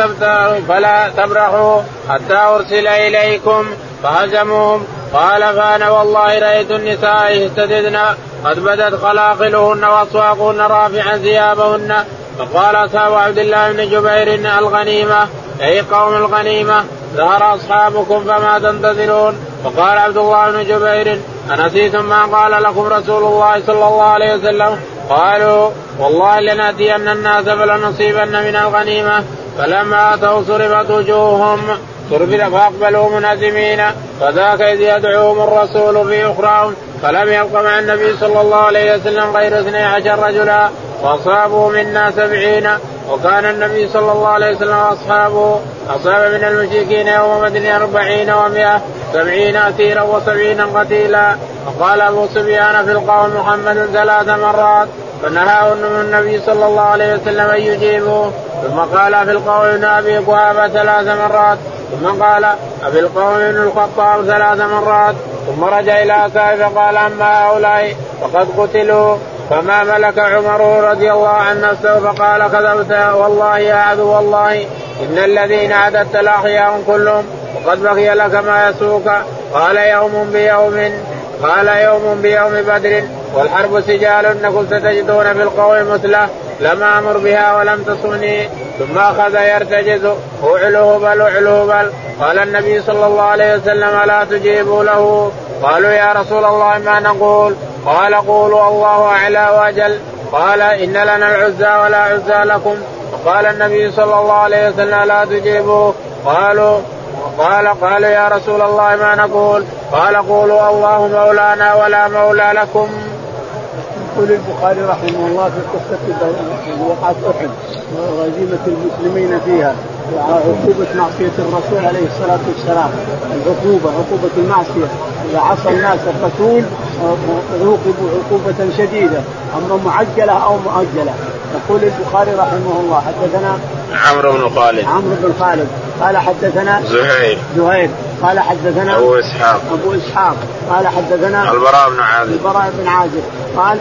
Speaker 1: فلا تبرحوا حتى أرسل إليكم فهزموهم. قال فأنا والله رأيت النساء يهتددن قد بدت خلاقلهن وأصواقهن رافعا ثيابهن. فقال أصحاب عبد الله بن جبير الغنيمة أي قوم الغنيمة ظهر أصحابكم فما تنتظرون. فقال عبد الله بن جبير أنسيتم ما قال لكم رسول الله صلى الله عليه وسلم؟ قالوا والله لنأتين الناس فلنصيبن من الغنيمة. فلما أتوا صرفت وجوههم صرفت فأقبلوا منهزمين فذاك إذ يدعوهم الرسول في أخراهم فلم يبق مع النبي صلى الله عليه وسلم غير اثني عشر رجلا. واصابوا منا سبعين وكان النبي صلى الله عليه وسلم واصحابه أصاب من المشركين يوم بدر أربعين ومائة سبعين أسيرا وسبعين قتيلا. وقال أبو سفيان في القوم محمد ثلاث مرات فنهاهم النبي صلى الله عليه وسلم أن يجيبوا ثم قال في القوم ابن أبي قحافه ثلاث مرات. ثم قال في القوم ابن الخطاب ثلاث مرات. ثم رجع إلى اصحابه فقال أما هؤلاء فقد قتلوا. فما ملك عمر رضي الله عن نفسه فقال كذبت. والله يا عدو والله إن الذين عددت الأحياء كلهم وقد بقي لك ما يسوق. قال يوم بيوم قال يوم بيوم بدر. والحرب سجال انكم ستجدون في القوم مثله لم آمر بها ولم تصني ثم أخذ يرتجز أعلوه بل أعلوه بل. قال النبي صلى الله عليه وسلم لا تجيبوا له. قالوا يا رسول الله ما نقول؟ قال قولوا الله أعلى وأجل. قال إن لنا العزى ولا عزى لكم. وقال النبي صلى الله عليه وسلم لا تجيبوا. قالوا قال قال يا رسول الله ما نقول؟ قال قولوا الله مولانا ولا مولى لكم.
Speaker 2: يقول البخاري رحمه الله في قصة وقعت أحد وغزيمه المسلمين فيها وعقوبة معصية الرسول عليه الصلاة والسلام. العقوبة عقوبة المعصية. إذا عصى الناس الرسول عوقبوا عقوبة شديدة. أما معجلة أو مؤجلة. يقول البخاري رحمه الله حدثنا
Speaker 1: عمرو بن خالد.
Speaker 2: عمرو بن خالد. قال حدثنا
Speaker 1: زهير.
Speaker 2: زهير. قال حدثنا
Speaker 1: أبو إسحاق.
Speaker 2: أبو إسحاق. قال حدثنا
Speaker 1: البراء بن عازب.
Speaker 2: البراء بن عازب. قال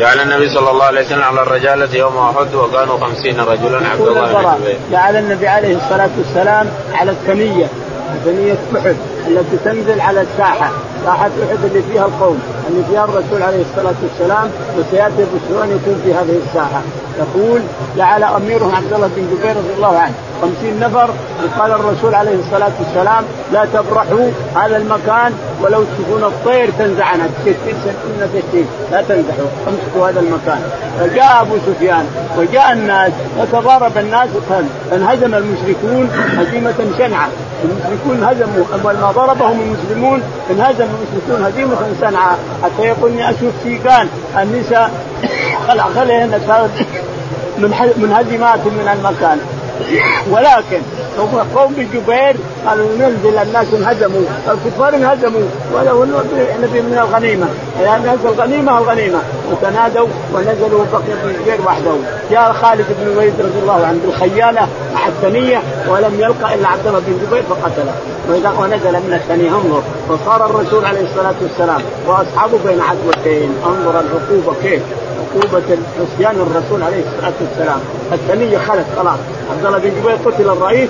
Speaker 1: جعل النبي صلى الله عليه وسلم على الرجالة يوم أحد وكانوا خمسين رجلا. عبد الله بن جبير
Speaker 2: جعل النبي عليه الصلاة والسلام على الثنية ثنية أحد التي تنزل على الساحة. ساحة أحد اللي فيها القوم اللي فيها الرسول عليه الصلاة والسلام وسيأتي بشرون يكون في هذه الساحة. يقول جعل أميرهم عبد الله بن جبير رضي الله عنه خمسين نفر وقال الرسول عليه الصلاة والسلام لا تبرحوا هذا المكان ولو تشوفون الطير تنزعنا. تشتين سنين تشتين لا تنزحوا امسكوا هذا المكان. فجاء أبو سفيان وجاء الناس وتضارب الناس فانهزم المشركون هزيمة شنعة. المشركون هزموا اما ما ضربهم المسلمون انهزم المشركون. هزيمة شنعة حتى يقول إني أشوف سيقان النساء خلع خليهن من منهزمات من المكان. ولكن قوم جبير قالوا ننزل الناس انهزموا الكفار انهزموا ولو نبي من الغنيمة. يعني الغنيمة الغنيمة. وتنادوا ونزلوا بقي بن جبير وحده. جاء خالد بن الوليد رضي الله عنه بالخيانة مع الثنية ولم يلقى إلا عبد الله بن جبير فقتله. ونزل من الثنية انظر. فصار الرسول عليه الصلاة والسلام وأصحابه بين عدوتين. انظر العقوبة كيف. عقوبة عصيان الرسول عليه الصلاة والسلام. الثنية خلت خلاص عبد الله بن جبير قتل الرئيس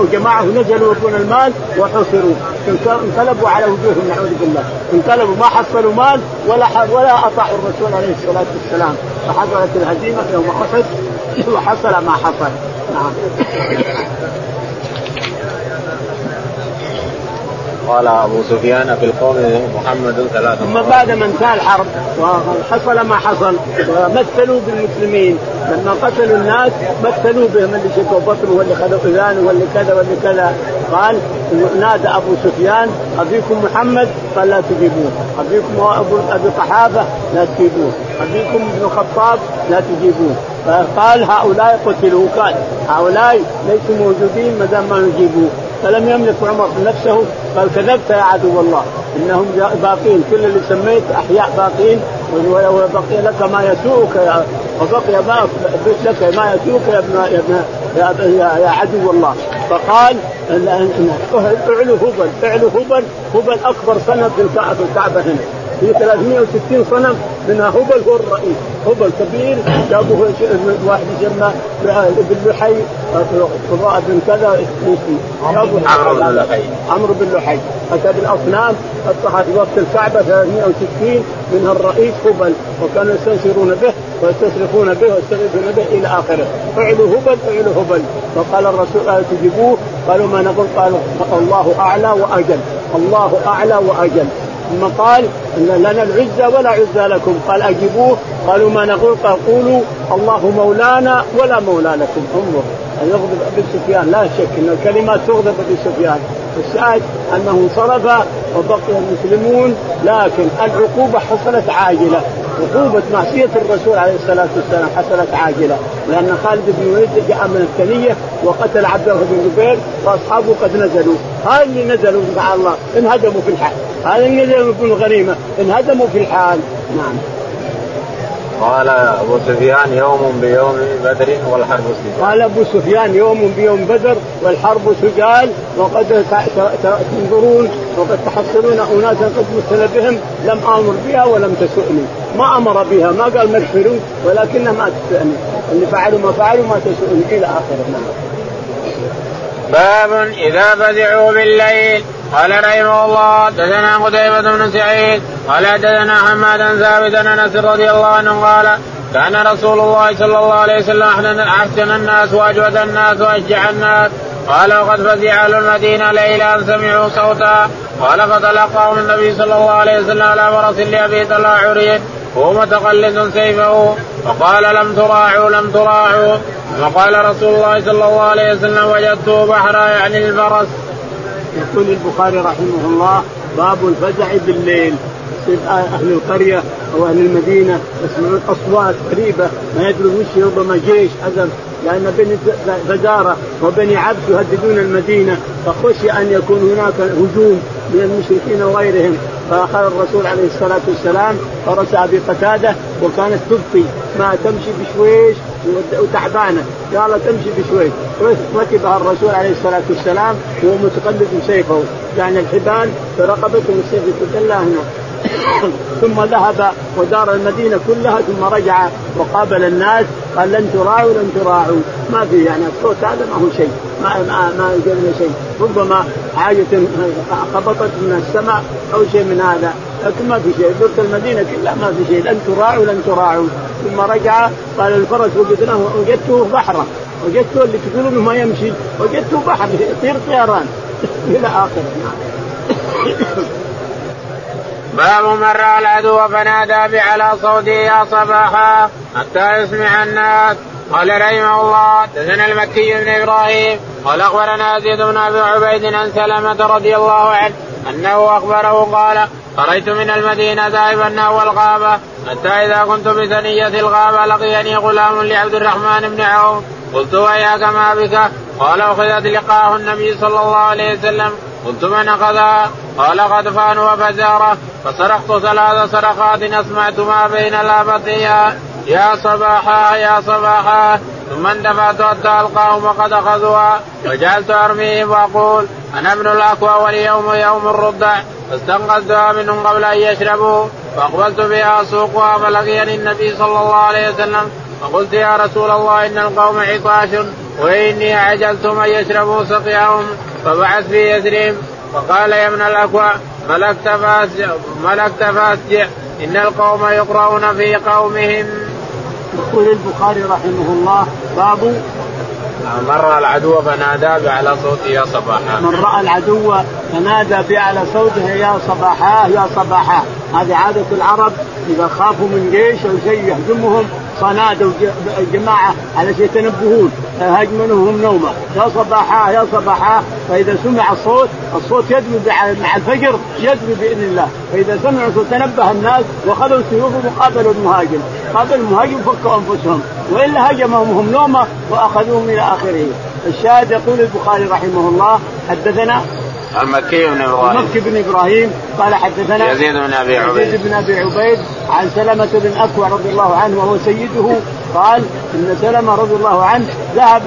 Speaker 2: وجماعه نزلوا يبون المال وحصروا. انقلبوا على وجوههم نعوذ بالله. انقلبوا ما حصلوا مال ولا ولا أطاعوا الرسول عليه الصلاة والسلام. فحصلت الهزيمة يوم أحد وحصل ما حصل. نعم.
Speaker 1: قال أبو سفيان في القوم محمد ثلاثة
Speaker 2: ثم بعد ما انتهى الحرب وحصل ما حصل ومثلوا بالمسلمين. لما قتلوا الناس مثلوا بهم اللي شكوا بطنه واللي خذوا اذانه واللي كذا واللي كذا. قال نادى أبو سفيان أبيكم محمد؟ قال لا تجيبوه. أبيكم ابو أبي قحافة؟ لا تجيبوه. أبيكم ابن الخطاب لا تجيبوه. فقال هؤلاء قتلوا قال هؤلاء ليسوا موجودين ما دام ما نجيبوه. فلم يملك عمر نفسه. قال كذبت يا عدو الله. إنهم باقين. كل اللي سميت أحياء باقين. وبقي لك ما يسوءك يا وبقي ما لك ما يسوءك يا ابن يا ابن يا, يا عدو الله. فقال اعلو هبل. اعلو هبل. هبل أكبر صنم في الكعبه هنا. في 360 صنم منها هبل هو الرئيس. هبل كبير جابوه واحد يسمى ابن لحي. بن كذا
Speaker 1: عمرو بن لحي.
Speaker 2: عمرو بن لحي. اتى بالاصنام في وقت الكعبة 360 منها الرئيس هبل. وكانوا يستنشرون به ويستصرفون به ويستغيثون به إلى آخره. اعلوا هبل اعلوا هبل. فقال الرسول قال تجيبوه؟ قالوا ما نقول؟ قالوا الله أعلى وأجل. الله أعلى وأجل. ثم قال لنا العزة ولا عزة لكم. قال أجيبوه. قالوا ما نقول؟ قال قولوا الله مولانا ولا مولى لكم انظر. يغضب أبي سفيان. لا شك إن الكلمات تغضب أبي سفيان. الشاهد أنه انصرف وبقي المسلمون لكن العقوبة حصلت عاجلة. عقوبة معصية الرسول عليه الصلاة والسلام حصلت عاجلة لأن خالد بن الوليد جاء من الثنية وقتل عبد الله بن جبير وأصحابه قد نزلوا. هذا اللي نزلوا مع الله انهدموا في الحال. هذا اللي نزلوا في الغنيمة انهدموا في الحال. نعم.
Speaker 1: قال أبو سفيان يوم بيوم بدر والحرب سجال.
Speaker 2: قال أبو سفيان يوم بيوم بدر والحرب سجال وقد تنظرون وقد تحصلون اناسا قد مثل بهم لم آمر بها ولم تسؤني. ما آمر بها ما قال مغفروا ولكنها ما تسؤني. اللي فعلوا ما فعلوا ما تسؤني. إلى اخره
Speaker 1: باب إذا فزعوا بالليل. قال رحمه الله دثنا قتيبة بن سعيد قال دثنا حمادا ثابت أنس رضي الله عنه قال كان رسول الله صلى الله عليه وسلم احسن الناس وأجود الناس وأشجع الناس. قال وقد فزع أهل المدينة ليلا سمعوا صوتا. قال فتلقاهم النبي صلى الله عليه وسلم على فرس لأبي طلع عريض وهو متقلد سيفه. فقال لم تراعوا لم تراعوا. وقال رسول الله صلى الله عليه وسلم وجدته بحرا يعني الفرس.
Speaker 2: يقول البخاري رحمه الله باب الفزع بالليل. أهل القرية أو أهل المدينة يسمعون أصوات غريبة ما يدرون وش ربما جيش حزم لأن بني فزارة وبني عبد يهددون المدينة فخشي أن يكون هناك هجوم من المشركين وغيرهم. فأخذ الرسول عليه الصلاة والسلام فرس أبي قتادة وكانت تبقي. ما تمشي بشويش وتعبانة. قال تمشي بشويش. ركبها الرسول عليه الصلاة والسلام وهو متقلد سيفه. يعني الحبال في رقبتهم السيف يتدلى هنا. ثم ذهب ودار المدينة كلها ثم رجع وقابل الناس قال لن تراعوا لن تراعوا. ما في يعني الصوت هذا ما هو شيء ما ما ما يجرنا شيء. ربما حاجة خبطت من السماء أو شيء من هذا لكن ما في شيء. دورة المدينة كلها ما في شيء. لن تراعوا لن تراعوا. ثم رجع قال الفرس وجدناه وجدته بحرة وجدته اللي تقولون ما يمشي. وجدته بحر يطير طيران. <laughs> إلى آخره.
Speaker 1: باب من رأى العدو فنادى بعلى صوته يا صباحا حتى يسمع الناس. قال رحمه الله دثنا المكي بن إبراهيم قال أخبرنا زيد بن أبي عبيد عن سلمة رضي الله عنه أنه أخبره قال خرجت من المدينة ذاهبا نحو الغابة حتى إذا كنت بثنية الغابة لقيني غلام لعبد الرحمن بن عوف. قلت وياك ما بك؟ قال أخذت لقاه النبي صلى الله عليه وسلم قلت من اخذها؟ قال غطفان وفزاره فصرخت ثلاث صرخات أسمعت ما بين لابتيها يا صباحا يا صباحا. ثم اندفعت حتى ألقاهم وقد اخذوها وجعلت أرميهم وأقول أنا ابن الاكوى واليوم يوم الرضع. فاستنقذتها منهم قبل أن يشربوا. فأقبلت بها اسوقها فلقيني النبي صلى الله عليه وسلم فقلت يا رسول الله إن القوم عطاش وإني عجلتم ان يشربوا سقيهم فبعث في يثرب فقال يا ابن الاكوى ملكت فاسجع ملكت فاسجع إن القوم يقرؤون في قومهم.
Speaker 2: يقول البخاري رحمه الله باب
Speaker 1: من رأى العدو فنادى بأعلى صوته يا صباحا.
Speaker 2: من رأى العدو فنادى بأعلى صوته يا صباحا يا صباحا هذه عادة العرب إذا خافوا من جيش أو شيء يهزمهم فنادوا جماعة على شيء يتنبهون هجمنهم نومة. يا صباحا يا صباحا. فإذا سمع الصوت الصوت يدوي مع الفجر يدوي بإذن الله. فإذا سمعوا صوت تنبه الناس واخذوا سيوفهم وقابلوا المهاجم. قابلوا المهاجم فكوا أنفسهم. وإلا هجمهم هم نومة وأخذوهم إلى آخره. الشاهد يقول البخاري رحمه الله حدثنا
Speaker 1: المكي بن إبراهيم.
Speaker 2: المكي بن إبراهيم قال حدثنا
Speaker 1: يزيد بن أبي عبيد.
Speaker 2: يزيد بن أبي عبيد عن سلمة بن أكوع رضي الله عنه وهو سيده قال إن سلمة رضي الله عنه ذهب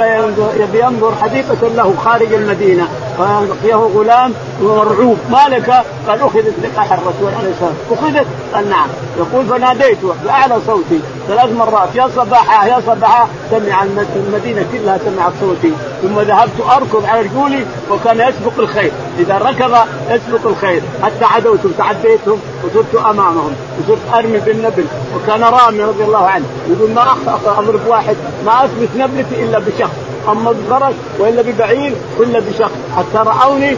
Speaker 2: ينظر حديقة له خارج المدينة فلقيه غلام مرعوب ما لك؟ قال أخذت لقاح الرسول عليه الصلاة والسلام. أخذت؟ قال نعم. يقول فناديته بأعلى صوتي. ثلاث مرات يا صباحا يا صباحا. سمع المدينة كلها سمعت صوتي. ثم ذهبت أركض على رجولي وكان يسبق الخير. إذا ركض يسبق الخير. حتى عدوتهم تعديتهم وصرت أمامهم. وصرت أرمي بالنبل. وكان رامي رضي الله عنه. يقول ما اضرب واحد ما أثبت نبلتي إلا بشخص. أما بفرس وإلا ببعير ولا بشخص. حتى رأوني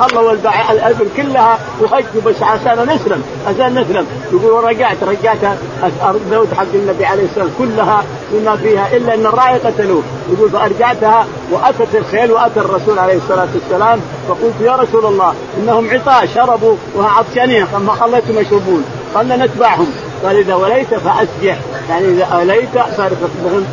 Speaker 2: خلوا الابل كلها وهجوا بس عشان نسلم عشان نسلم. يقول ورجعت رجعت الزوج حق النبي عليه السلام كلها بما فيها إلا أن الراعي قتلوه. يقول فأرجعتها وأتت الخيل وأتى الرسول عليه الصلاة والسلام. فقلت يا رسول الله إنهم عطاش شربوا وعطشانين ما خليتهم يشربون. قال نتبعهم قال إذا وليت فأسجح. يعني إذا أوليت فارفق بهم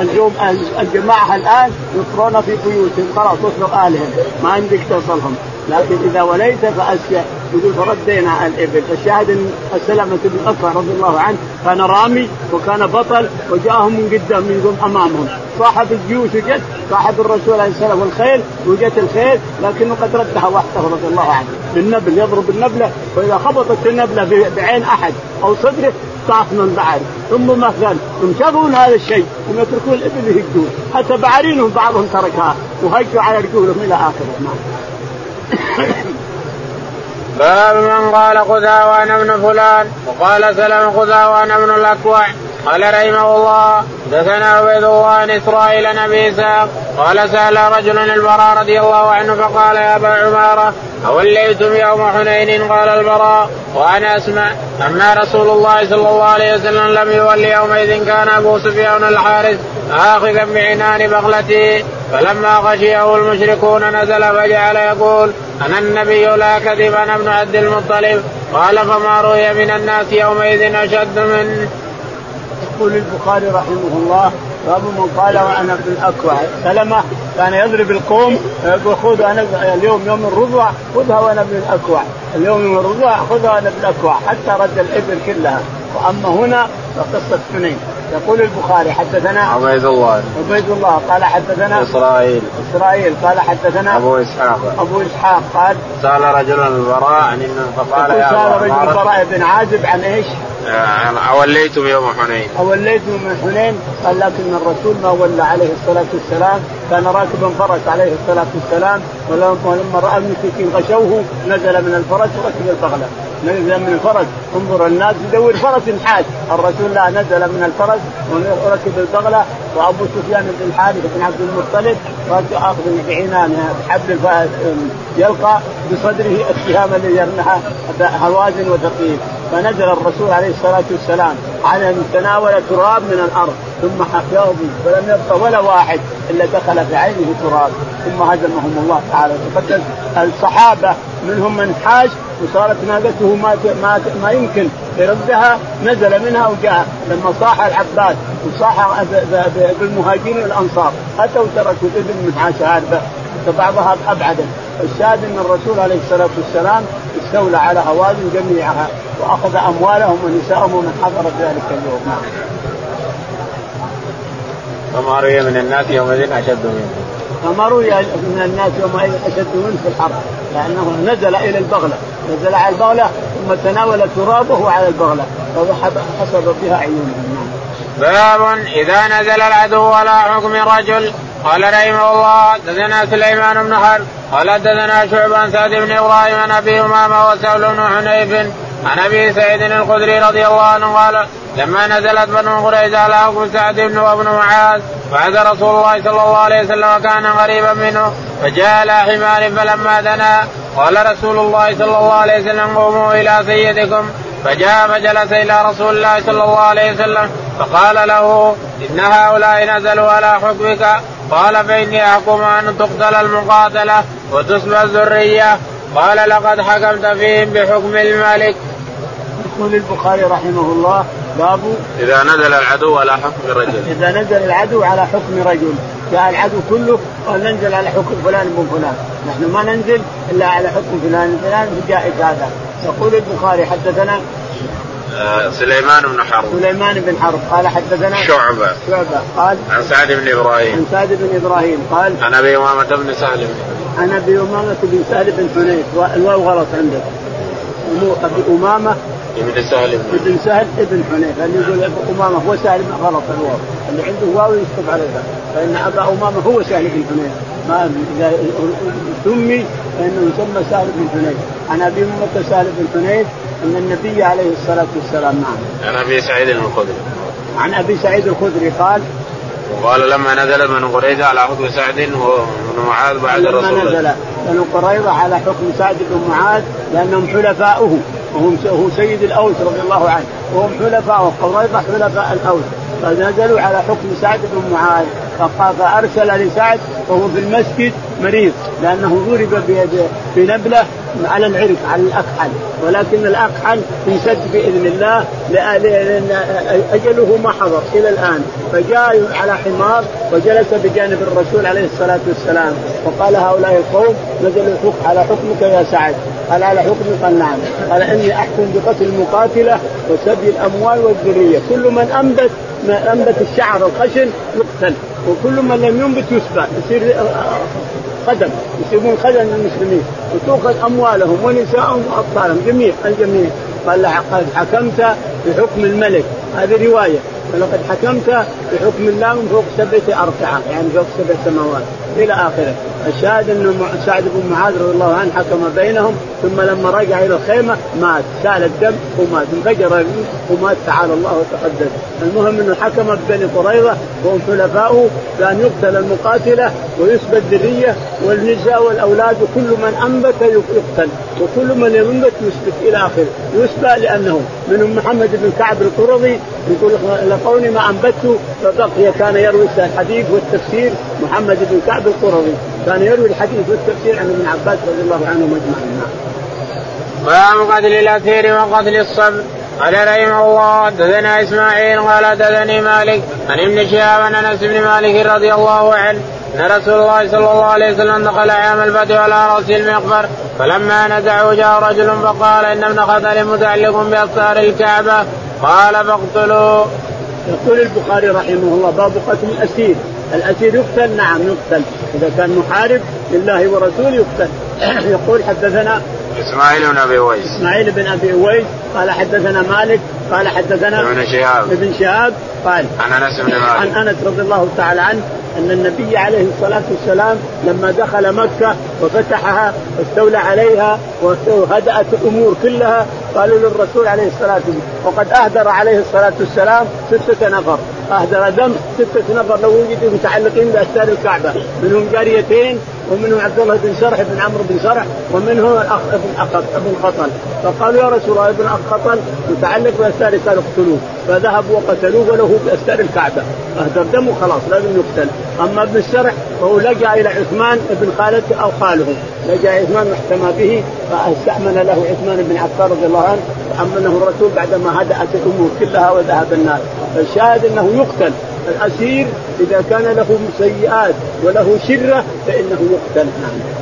Speaker 2: اليوم الجماعة الآن يصرون في بيوتهم خلاص وصلوا الهم ما يمديك توصلهم. لكن إذا وليت فاسجح يقول فردينا الإبل. فالشاهد إن سلمة بن اكوع رضي الله عنه كان رامي وكان بطل وجاءهم من قدام من أمامهم. صاحب الجيوش وجد صاحب الرسول عليه السلام والخيل وجت الخيل لكنه قد ردها وحده رضي الله عنه. بالنبل يضرب النبلة وإذا خبطت النبلة بعين أحد أو صدره طاف من بعد. ثم مثلا ثم شافوا هذا الشيء؟ ثم يتركون الإبل يهجون. حتى بعارينهم بعضهم تركها وهجوا على رجولهم إلى اخره
Speaker 1: باب من قال خذها وأنا ابن فلان وقال سلم خذها وأنا ابن الأكوع. قال رحمه الله دثنا عبيد الله بن إسرائيل نبي إسحاق قال سأل رجل البراء رضي الله عنه فقال يا أبا عمارة أوليتم يوم حنين؟ قال البراء وأنا أسمع أما رسول الله صلى الله عليه وسلم لم يولي يومئذ كان أبو سفيان الحارث آخذا بعنان بغلته فلما غشيه المشركون نزل فجعل يقول أنا النبي لا كذب أنا ابن عبد المطلب. قال فما روي من الناس يومئذ أشد من
Speaker 2: يقول البخاري رحمه الله باب من قال وأنا ابن الاكوع سلمة كان يضرب القوم يقول خذ أنا اليوم يوم الرضع خذها وأنا ابن الاكوع اليوم يوم الرضع خذها وأنا ابن الاكوع حتى رد الإبل كلها. وأما هنا فقصة حنين يقول البخاري حدثنا
Speaker 1: عبيد الله.
Speaker 2: عبيد الله قال حدثنا
Speaker 1: إسرائيل.
Speaker 2: إسرائيل قال حدثنا
Speaker 1: أبو إسحاق.
Speaker 2: أبو إسحاق قال
Speaker 1: سأل رجل البراء عن فقال يا
Speaker 2: سأل رجل البراء بن عازب عن إيش؟
Speaker 1: أوليتم يوم حنين.
Speaker 2: أوليتم من حنين قال لكن الرسول ما ولى عليه الصلاة والسلام كان راكبا فرس عليه الصلاة والسلام ولما رأى المشركين غشوه نزل من الفرس وركب البغلة. نزل من الفرس؟ انظر الناس يدور فرس حاج الرسول لا نزل من الفرس وركب البغلة وأبو سفيان بن الحارث بن عبد المطلب أخذ بعنانها بحبل يلقى بصدره السهام الذي يرمها هوازن وثقيل. فنزل الرسول عليه الصلاة والسلام على ان تناول تراب من الأرض. ثم حفظه فلم يبقى ولا واحد إلا دخل في عينه تراب. ثم هزمهم الله تعالى. تقدم الصحابة منهم من حاج وصارت ناقته ما ما ما يمكن يردها نزل منها وجاء لما صاح العباس وصاح بالمهاجرين والأنصار. أتوا تركوا الابل من هذا. فبعضها ابعد الشاهد أن الرسول عليه الصلاة والسلام استولى على هوازن جميعها وأخذ أموالهم ونساءهم ومن حضر ذلك اليوم.
Speaker 1: فما روي من الناس يومئذ أشد منه.
Speaker 2: فما روي من الناس يومئذ أشد منه في الحرب لأنه نزل إلى البغلة. نزل على البغلة ثم تناول ترابه على البغلة فحسب بها عيونهم
Speaker 1: باب إذا نزل العدو على حكم رجل قال رحمه الله دثنا سليمان بن حرب قال دثنا شعبان سعد بن إبراهيم عن أبي أمامة وسهل بن حنيف عن أبي سعيد الخدري رضي الله عنه قال لما نزلت بنو قريظة على حكم سعد بن وابن معاذ بعث رسول الله صلى الله عليه وسلم وكان قريبا منه فجاء على حمار فلما دنا قال رسول الله صلى الله عليه وسلم قوموا إلى سيدكم. فجاء فجلس إلى رسول الله صلى الله عليه وسلم فقال له إن هؤلاء نزلوا على حكمك. قال فإني أحكم أن تقتل المقاتلة وتسبى الذرية. قال لقد حكمت فيهم بحكم الملك.
Speaker 2: يقول البخاري رحمه الله باب
Speaker 1: إذا نزل العدو على حكم رجل
Speaker 2: إذا نزل العدو على حكم رجل. جاء العدو كله قال ننزل على حكم فلان بن فلان. نحن ما ننزل إلا على حكم فلان فلان جائز هذا. يقول البخاري حدثنا
Speaker 1: آه، سليمان بن حرب.
Speaker 2: سليمان بن حرب. قال حدثنا
Speaker 1: شعبة.
Speaker 2: شعبة. قال
Speaker 1: عن سعد بن إبراهيم.
Speaker 2: عن سعد بن إبراهيم. قال
Speaker 1: عن أبي أمامة بن سهل
Speaker 2: عن أبي أمامة بن سهل بن حنيف. الواو غلط عندك. أبي أمامة
Speaker 1: ابن سهل
Speaker 2: ابن سهل ابن حنيف اللي يقول أبو أمامة هو سهل بن غلط الواو. اللي عنده واو يسقط عليها فإن أبا أمامة هو سهل بن حنيف ما إذا سمي فإنه يسمى سهل بن حنيف عن أبي امامه سهل بن حنيف أن النبي عليه الصلاة والسلام نعم.
Speaker 1: عن أبي سعيد الخدري.
Speaker 2: عن أبي سعيد الخدري قال
Speaker 1: وقال لما نزل بنو قريظة على حكم سعد بن معاذ بعد الرسول.
Speaker 2: لما نزل بنو قريظة على حكم سعد بن معاذ لأنهم حلفاؤه. وهم هو سيد الأوس رضي الله عنه. وهم حلفاء قريظه حلفاء الأوس. فنزلوا على حكم سعد بن معاذ. فأرسل لسعد وهو في المسجد مريض. لأنه ضرب بنبلة على العرق على الأكحل. ولكن الأكحل يسد بإذن الله لأن أجله ما حضر إلى الآن. فجاء على حمار وجلس بجانب الرسول عليه الصلاة والسلام. وقال هؤلاء القوم نزلوا على حكمك يا سعد. قال على حكمك قال نعم قال إني أحكم بقتل المقاتلة وسبي الأموال والذرية. كل من انبت أنبت الشعر الخشن يقتل. وكل من لم ينبت يسبى يصير خدم. يصيرون خدم للمسلمين. وتؤخذ أموالهم ونساءهم واطفالهم جميع الجميع. قال حكمت بحكم الملك. هذه رواية. ولقد حكمت بحكم الله من فوق سبعة ارفعه يعني فوق سبع سماوات إلى آخره. الشاهد انه سعد بن معاذ رضي الله عنه حكم بينهم ثم لما رجع إلى الخيمة مات سال الدم ومات انفجر ومات تعالى الله وتقدس المهم أنه حكم بني قريظة وهم حلفاؤه بأن يقتل المقاتله ويسبى الذريه والنساء والأولاد وكل من أنبت يقتل وكل من ينبت يسبت إلى آخره. يسبى لأنه منهم محمد بن كعب القرظي يقول لقوني ما انبت فبقي كان يروي الحديث والتفسير محمد بن كعب القرظي. كان يروي الحديث والتفسير عن ابن عباس رضي الله عنهم أجمعين.
Speaker 1: باب قتل الأسير وقتل الصبر قال رحمه الله حدثنا إسماعيل قال حدثني مالك عن ابن شهاب عن أنس بن مالك رضي الله عنه أن رسول الله صلى الله عليه وسلم دخل عام الفتح على رأس المقبر فلما نزعه جاء رجل فقال إن ابن خطر متعلق باستار الكعبة. قال فاقتلوا
Speaker 2: يقول البخاري رحمه الله باب قتل الأسير. الأسير يقتل؟ نعم يقتل. إذا كان محارب لله ورسوله يقتل. <clears throat> يقول حدثنا
Speaker 1: إسماعيل بن أبي اويس
Speaker 2: إسماعيل بن أبي اويس قال حدثنا مالك قال حدثنا
Speaker 1: ابن شهاب.
Speaker 2: ابن شهاب. قال
Speaker 1: عن أنس بن مالك.
Speaker 2: عن أنس رضي الله تعالى عنه أن النبي عليه الصلاة والسلام لما دخل مكة وفتحها واستولى عليها وهدأت الأمور كلها قالوا للرسول عليه الصلاة والسلام وقد أهدر عليه الصلاة والسلام ستة نفر. أهدر دم ستة نفر لو وجدوا متعلقين بأستار الكعبة منهم جاريتين ومنهم عبد الله بن سرح بن عمرو بن سرح ومنهم الاخ ابن أخط ابن خطل فقالوا يا رسول الله ابن أخ خطل متعلق بأستار قالوا اقتلوه. فذهبوا وقتلوه وله بأستار الكعبة. اهدر دمه خلاص لازم يقتل. أما ابن السرح فهو لجأ إلى عثمان بن خالته أو خاله. لجأ عثمان محتمى به فاستأمن له عثمان بن عفان رضي الله عنه وأمنه الرسول بعدما هدأت الأمور كلها وذهب الناس فالشاهد أنه يقتل. الأسير إذا كان له سيئات وله شرة فإنه يقتل. نعم.